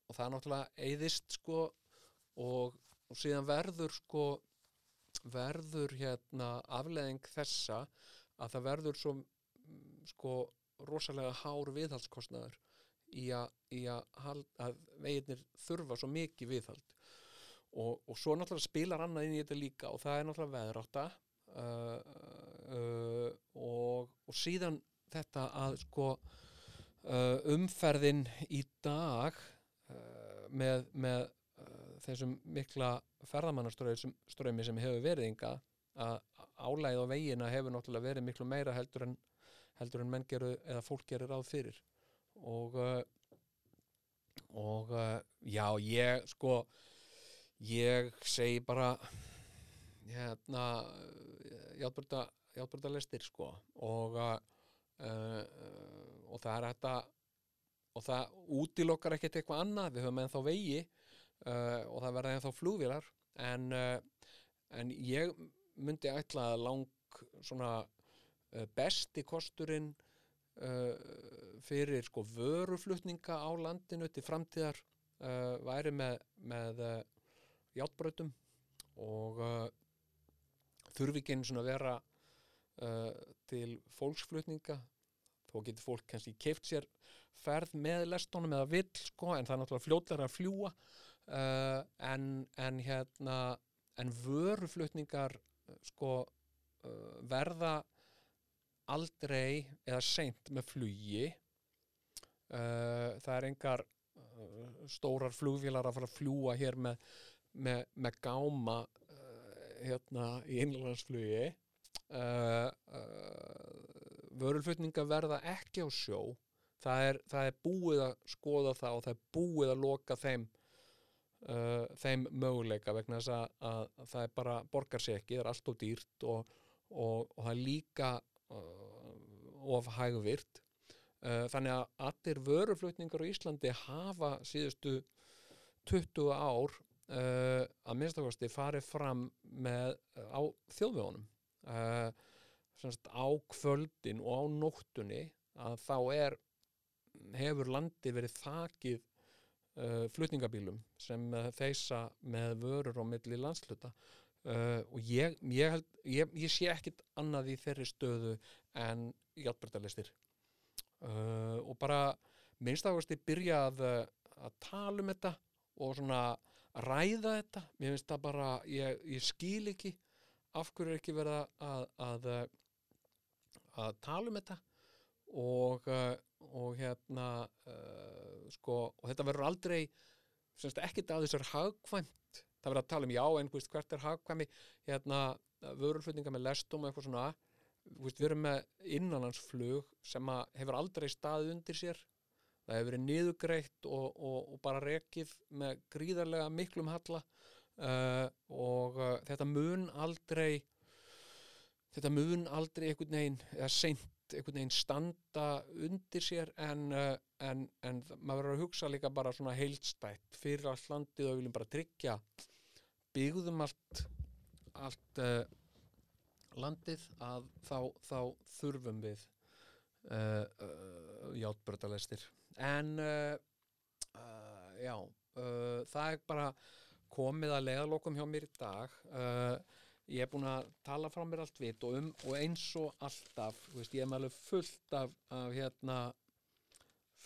og það náttúrulega eyðist sko og, og síðan verður sko verður hérna afleðing þessa að það verður svo sko rosalega hár viðhaldskostnaður í að, í hald, að veginnir þurfa svo mikið viðhald og, og svo náttúrulega spilar annað inn í þetta líka og það er náttúrulega veðrátta uh, uh, og, og síðan þetta að sko uh, umferðin í dag uh, með, með þessum mikla ferðamannaströymi sem hefur verið inga að álægið á vegina hefur náttúrulega verið miklu meira heldur en, heldur en menn geru eða fólk gerir ráð fyrir. Og og já ég sko ég segi bara hérna játbörda lestir sko og uh, uh, og það er þetta og það útilokkar ekkert eitthvað annað við höfum ennþá vegi uh, og það verða ennþá flugvélar en, uh, en ég myndi ætla að lang svona besti kosturinn fyrir sko vöruflutninga á landinu til framtíðar væri með, með játbrautum og uh, þurfi ekki einu svona að vera uh, til fólksflutninga. Þó getur fólk kannski keift sér ferð með lestónum eða vill sko, en það er náttúrulega fljótlega að fljúa uh, en, en hérna en vöruflutningar sko uh, verða aldrei eða seint með flugi. Uh, það er engar uh, stórar flugvélar að fara að fljúa hér með, með, með gáma uh, hérna í innlandsflugi uh, uh, vörulflutninga verða ekki á sjó. Það er, það er búið að skoða það og það er búið að loka þeim uh, þeim möguleika vegna þess að, að, að það er bara borgar sér ekki, það er allt og dýrt og, og, og það er líka uh, of hægvirt. Uh, þannig að allir vöruflutningar á Íslandi hafa síðustu 20 ár uh, að minnstakosti farið fram með á þjóðvegunum. Uh, á kvöldin og á nóttunni að þá er hefur landi verið þakið uh, flutningabílum sem þeysa með vörur á milli landsluta og ég, ég, held, ég, ég sé ekkit annað í þeirri stöðu en játbreytalistir uh, og bara minnstafasti byrja að, að tala um þetta og svona ræða þetta. Mér finnst það bara, ég, ég skil ekki af hverju er ekki verið að, að, að tala um þetta. Og, uh, og hérna uh, sko, og þetta verður aldrei semst ekkert að þessar hagkvæmt. Það verður að tala um já, en þú veist, hvert er hagkvæmi? Hérna, vörulflutninga með lestum eitthvað svona. Þú veist, við erum með innanlandsflug sem að hefur aldrei staðið undir sér það hefur verið niðugreitt og, og, og bara rekið með gríðarlega miklum halla uh, og uh, þetta mun aldrei þetta mun aldrei einhvern veginn eða seint einhvern veginn standa undir sér en, uh, en, en maður verður að hugsa líka bara svona heildstætt. Fyrir allt landið og við viljum bara tryggja byggðum allt allt uh, landið að þá, þá þurfum við uh, uh, játbröðalestir en uh, uh, já uh, það er bara komið að leiðalokum hjá mér í dag. Uh, ég er búin að tala frá mér allt vitt og, um, og eins og alltaf veist, ég er með alveg fullt af, af hérna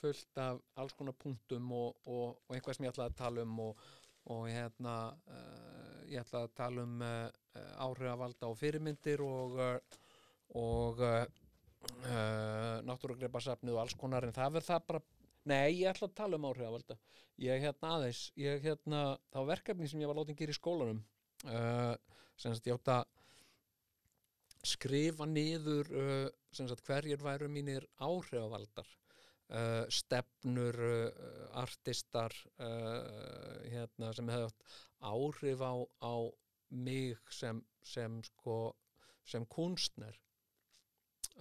fullt af alls konar punktum og, og, og eitthvað sem ég ætlaði að tala um og, hérna uh, ég ætlaði að tala um uh, áhrifavalda og fyrirmyndir og og uh, náttúrugripasafnið og alls konar en það verð það bara nei, ég ætla að tala um áhrifavalda. Ég hérna aðeins, ég hérna þá verkefni sem ég var látið gera í skólanum uh, sem sagt ég átt að skrifa niður uh, sem sagt hverjir væru mínir áhrifavaldar uh, stefnur uh, artistar uh, hérna, sem hefði átt áhrif á, á mig sem, sem sko sem kunstner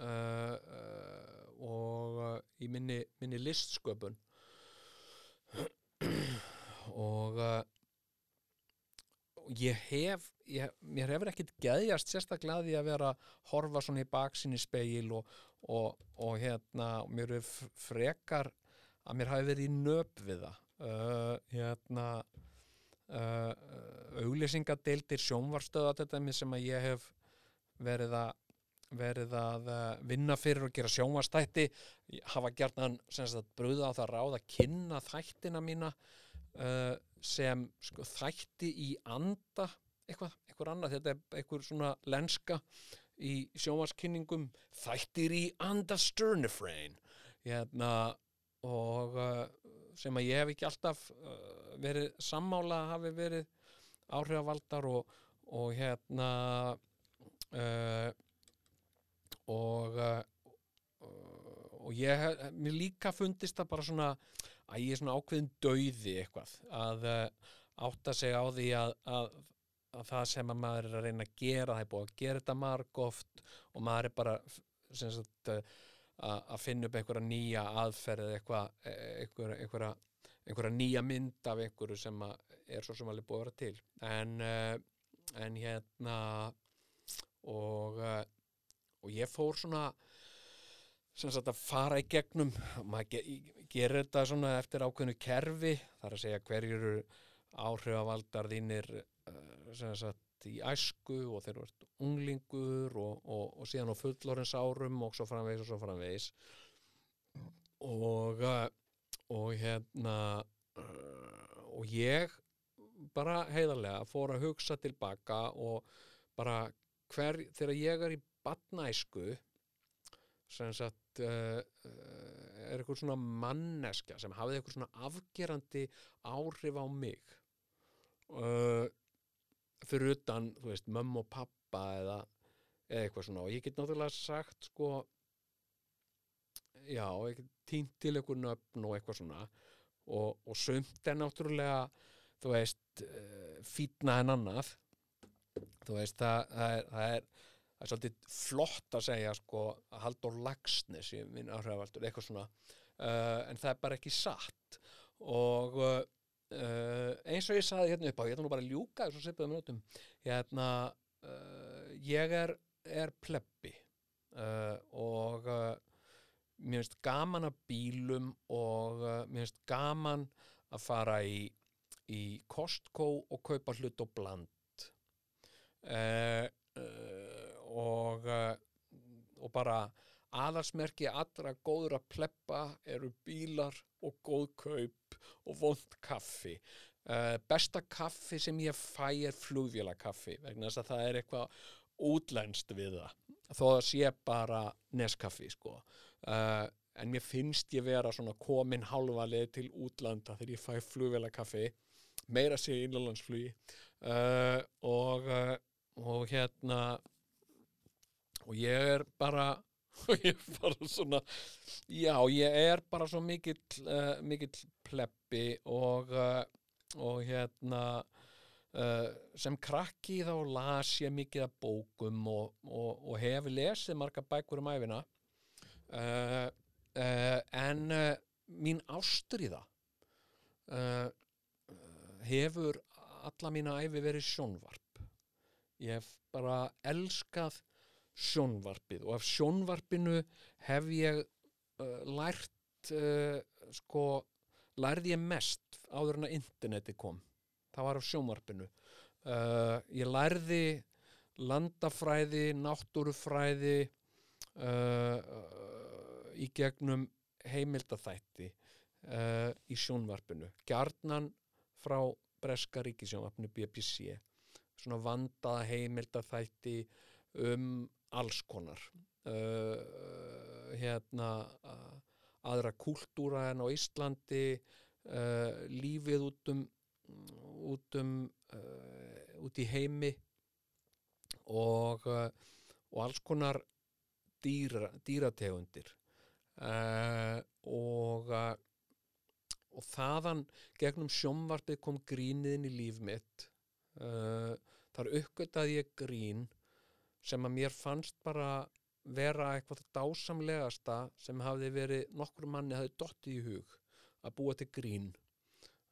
uh, uh, og uh, í minni, minni listsköpun. Og og ég hef ég, mér hefur ekkit geðjast sérstaklega því að vera að horfa svona í baksinni speil og, og, og hérna mér er frekar að mér hafi verið í nöp við það. Uh, hérna uh, auglýsingadeildir sjónvarstöða þetta sem að ég hef verið að verið að uh, vinna fyrir og gera sjónvarstætti hafa gert hann brúða á það ráð að kynna þættina mína uh, sem sko, þætti í anda eitthvað, eitthvað annað, þetta er eitthvað svona lenska í sjónvarskinningum þættir í anda sternifrein hérna, og uh, sem að ég hef ekki alltaf uh, verið sammála hafi verið áhrifavaldar og, og hérna uh, og uh, og ég mér líka fundist það bara svona að ég er svona ákveðin dauði eitthvað. Að uh, átta sig á því að, að, að það sem að maður er að reyna að gera það er búið að gera þetta marg oft og maður er bara sagt uh, að að finna upp einhverja nýja aðferð eitthvað einhverja, einhverja, einhverja nýja mynd af einhverju sem er svo sem alveg búið að vera til. En, en hérna og og ég fór svona sem sagt að fara í gegnum maður ge gerir þetta svona eftir ákveðnu kerfi þar að segja hverjir eru áhrifavaldar þínir uh, sem sagt í æsku og þeir eru unglingur og, og, og síðan á fullorins árum og svo framvegis og svo framvegis. Og uh, og hérna uh, og ég bara heiðarlega fór að hugsa tilbaka og bara hver, þegar ég er í batnæsku sem sagt uh, er eitthvað svona manneska sem hafði eitthvað svona afgerandi áhrif á mig. Uh, fyrir utan, þú veist, mömmu og pappa eða, eitthvað svona. Og ég get náttúrulega sagt sko já, týnt til eitthvað nöfn og eitthvað svona. Og, og sumt er náttúrulega þú veist, fýtna en annað. Þú veist, það, það er, það er það er svolítið flott að segja sko að Halldór Lagsnes í minn áhrifavaldur, eitthvað svona. Uh, en það er bara ekki satt. Og uh, eins og ég saði hérna upp á, ég ætla nú bara að ljúka þessu svipaðum minútum hérna, uh, ég er, er plebbi. Og mér finnst gaman að bílum og mér finnst gaman að fara í, í Costco og kaupa hlut og bland. Eða og, uh, og bara aðarsmerki allra góður að pleppa eru bílar og góð kaup og vond kaffi. Uh, besta kaffi sem ég fæ er flugvélakaffi vegna þess að það er eitthvað útlænst við það þó að sé bara neskaffi sko. Uh, en mér finnst ég vera svona komin halva leið til útlanda þegar ég fæ flugvélakaffi meira sé í innlandsflugi uh, og, og hérna og ég er bara [LAUGHS] ég er bara svona já, ég er bara svo mikill uh, mikill pleppi og uh, og hérna uh, sem krakki þá las ég mikið af bókum og, og, og hef lesið marga bækur um æfina en mín ástriða hefur alla mína æfi verið sjónvarp. Ég hef bara elskað sjónvarpið og af sjónvarpinu hef ég uh, lært uh, sko, lærði ég mest áður en að interneti kom. Það var af sjónvarpinu. Uh, ég lærði landafræði, náttúrufræði uh, í gegnum heimildathætti uh, í sjónvarpinu. Gjarnan frá Breska ríkisjónvarpinu BBC svona vandaða heimildathætti um alls konar. Uh, hérna uh, aðra kúltúra en á Íslandi uh, lífið út um út um út í heimi og og alls konar dýra, dýrategundir. Og og þaðan gegnum sjómvarpið kom gríniðin í líf mitt. Þar uppgöttaði ég grín sem að mér fannst bara vera eitthvað dásamlegasta sem hafði verið nokkur manni hafði dottið í hug að búa til grín.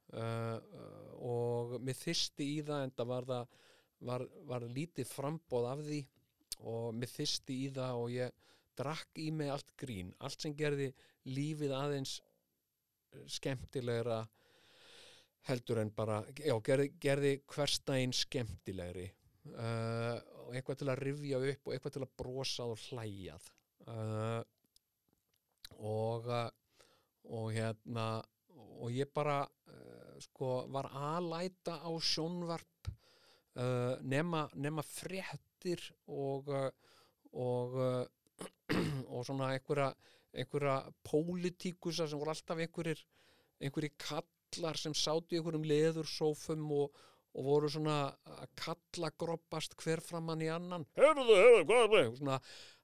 Uh, uh, og mér þyrsti í það en það var, það, var, var lítið frambóð af því og mér þyrsti í það og ég drakk í mig allt grín. Allt sem gerði lífið aðeins skemmtilegra heldur en bara já, gerði, gerði hverstæðin skemmtilegri uh, og eitthvað til að rifja upp og eitthvað til að brosa og hlæjað. Uh, og uh, og hérna og ég bara uh, sko var alæta á sjónvarp nema, nema fréttir og og [CLEARS THROAT] og svona einhverja einhverja pólitíkusa sem voru alltaf einhverjir einhverjir kallar sem sátu í einhverjum leðursófum og, og voru svona að kalla groppast hver framann í annan. Hörðu, hörðu, hvað er það svona,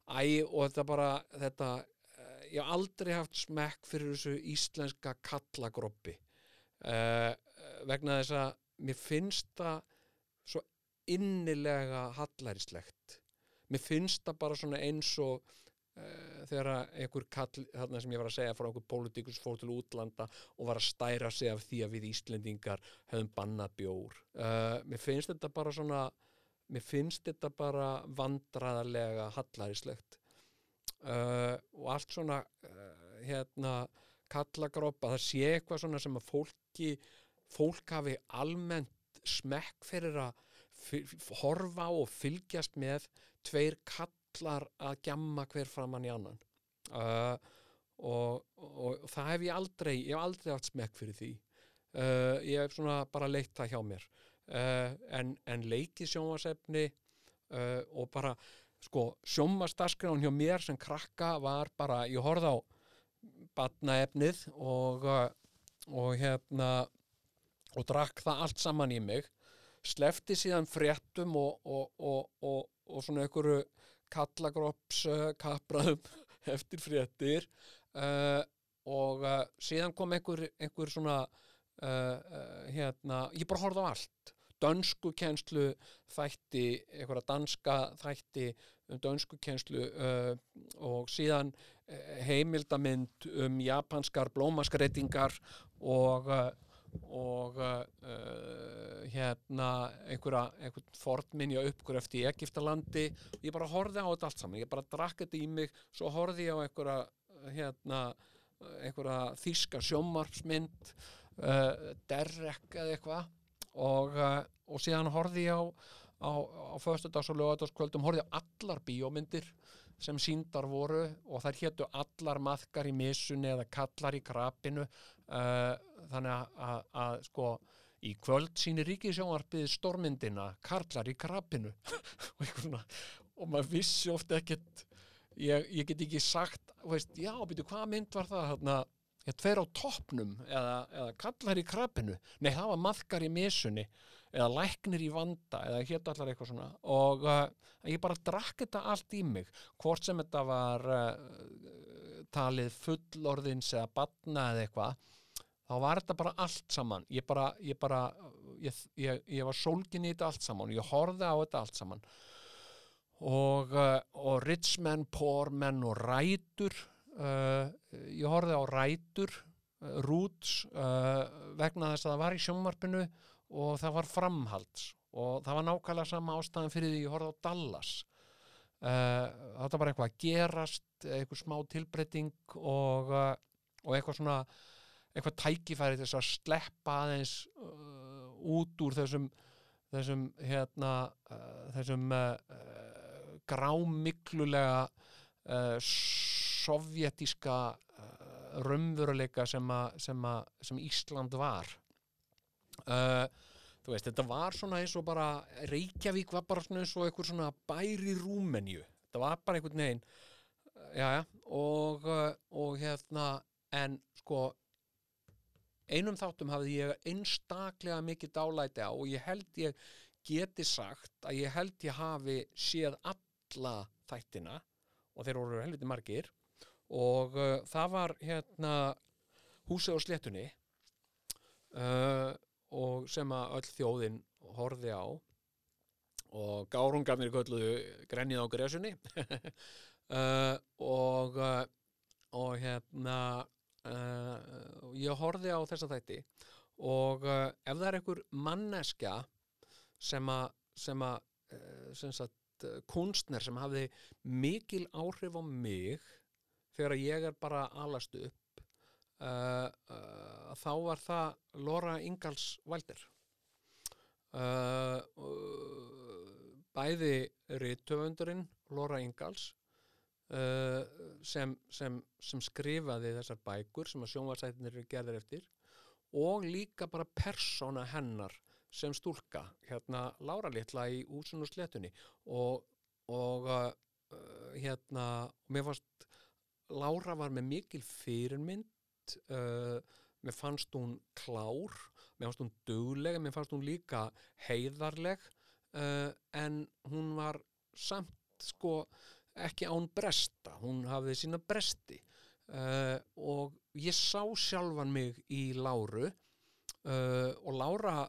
æ, og þetta bara þetta, eh, ég hef aldrei haft smekk fyrir þessu íslenska kallagroppi uh, vegna þess að mér finnst það svo innilega hallærislegt. Mér finnst það bara svona eins og þegar að einhver kall þarna sem ég var að segja frá einhver pólitíkus fór til útlanda og var að stæra sig af því að við Íslendingar höfum bannað bjór. Uh, mér finnst þetta bara svona mér finnst þetta bara vandraðarlega hallærislegt uh, og allt svona uh, hérna kallagrópa, það sé eitthvað svona sem að fólki fólk hafi almennt smekk fyrir að horfa og fylgjast með tveir kallar að gjamma hver framann í annan. Uh, og, og, það hef ég aldrei ég hef aldrei haft smekk fyrir því. Uh, ég hef svona bara leitt það hjá mér. Uh, en, en leikið sjónvarsefni uh, og bara sko sjónvarsdagskrán hjá mér sem krakka var bara, ég horfði á batnaefnið og, uh, og hérna og drakk það allt saman í mig. Slefti síðan fréttum og, og, og, og svona einhverju kallagróps uh, kapraðum [LAUGHS] eftir fréttir uh, og uh, síðan kom einhver, einhver svona hérna, ég bara horfði á allt. Dönsku kenslu þætti, einhverja danska þætti um dönsku kenslu uh, og síðan heimildamynd um japanskar blómaskreitingar og uh, og uh, uh, hérna einhverja, einhvern fornminja uppgröft í Egiptalandi ég bara horfði á þetta allt saman, ég bara drakk þetta í mig. Svo horfði ég á einhverja hérna, einhverja þýska sjómarpsmynd uh, derrek eða eitthvað. Og, uh, og síðan horfði ég á á, á föstudags og lögadagskvöldum horfði ég á allar bíómyndir sem síndar voru og þær hétu allar maðkar í missunni eða kallar í krapinu þannig að, að, sko í kvöld síni ríkisjónvarpið stormyndina Karlar í krapinu [LAUGHS] og, einhver svona, og maður vissi oft ekkert. Ég, ég get ekki sagt veist, já, býtu, hvaða mynd var það þarna, ég tver á toppnum eða, eða Karlar í krapinu nei, það var maðkar í missunni eða læknir í vanda eða hétt allar eitthvað svona. Og uh, ég bara drakk þetta allt í mig. Hvort sem þetta var uh, talið fullorðins eða batna eða eitthvað þá var þetta bara allt saman. Ég bara, ég bara ég, ég, ég var sólgin í þetta allt saman. Ég horfði á þetta allt saman. Og, uh, og rich men, poor men og rætur uh, ég horfði á rætur uh, roots uh, vegna þess að það var í sjónvarpinu og það var framhalds og það var nákvæmlega sama ástæðan fyrir því ég horfði á Dallas. Uh, þetta var eitthvað að gerast eitthvað smá tilbreyting og, uh, og eitthvað svona eitthvað tækifæri þess að sleppa aðeins uh, út úr þessum þessum hérna þessum grámiklulega sovjetíska raunveruleika sem, að, sem, að, sem Ísland var uh, þú veist, þetta var svona eins og bara Reykjavík var bara svona eins og einhver svona bæri Rúmenju þetta var bara einhvern veginn uh, já, já, og, uh, og hérna, en sko einum þáttum hafði ég einstaklega mikið dálæti á og ég held ég geti sagt að ég held ég hafi séð alla þættina og þeir voru helviti margir og uh, það var hérna húsið á sléttunni. Uh, og sem að öll þjóðin horfði á. Og gárungarnir kölluðu grenjið á gresunni uh, [LAUGHS] og uh, og hérna uh, ég horfði á þessa þætti. Og ef það er einhver manneska sem að sem að kunstner sem hafði mikil áhrif á mig þegar ég er bara alast upp uh, uh, þá var það Laura Ingalls Valdir uh, uh, bæði rithöfundurinn Laura Ingalls sem, sem, sem skrifaði þessar bækur sem að sjónvarsætinir eru gerðir eftir og líka bara persóna hennar sem stúlka hérna Lára litla í úsun og sletunni og, og hérna mér fannst Lára var með mikil fyrirmynd uh, mér fannst hún klár mér fannst hún dugleg mér fannst hún líka heiðarleg uh, en hún var samt sko ekki án bresta. Hún hafði sína bresti. Uh, og ég sá sjálfan mig í Láru og Lára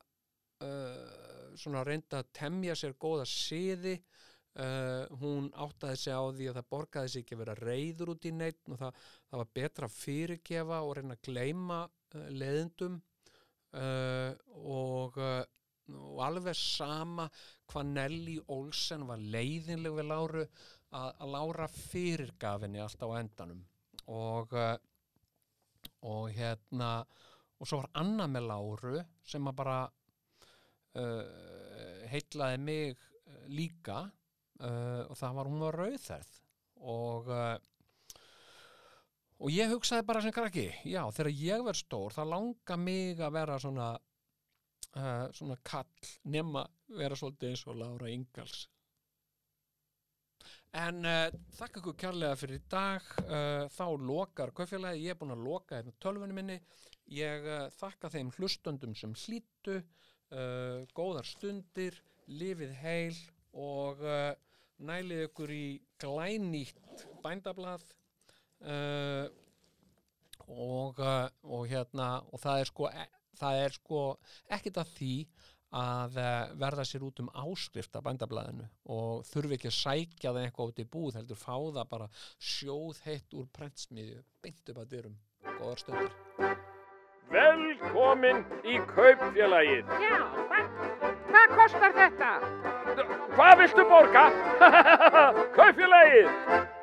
svona reynda að temja sér góða siði Uh, hún áttaði sig á því að það borgaði sig ekki að vera reyður út í neitt og það, það var betra að fyrirgefa og reyna að gleyma uh, leðendum uh, og, uh, og alveg sama hvað Nelly Olsen var leiðinleg við Láru að, að Lára fyrirgafinni alltaf á endanum. Og og hérna og svo var Anna með Láru sem að bara heitlaði mig líka uh, og það var hún var rauðþærð og uh, og ég hugsaði bara sem krakki já, þegar ég verð stór það langa mig að vera svona uh, svona kall nema vera svolítið eins og Lára Ingals. En uh, þakka ykkur kærlega fyrir í dag. Uh, þá lokar kaufélagi, ég er búin að loka hérna tölvunni minni. Ég þakka þeim hlustöndum sem hlýttu uh, góðar stundir. Lifið heil og uh, nælið ykkur í glænýtt bændablað uh, og, uh, og hérna og það er sko, e það er sko ekkert að því að uh, verða sér út um áskrift af bændablaðinu og þurfi ekki að sækja það eitthvað út í búð heldur fá það bara sjóð heitt úr prentsmiðju beint upp að dyrum, góðar stundir. Velkomin í kaupfélagið. Já, hvað, hvað kostar þetta? Hvað viltu borga? [LAUGHS] kaupfélagið.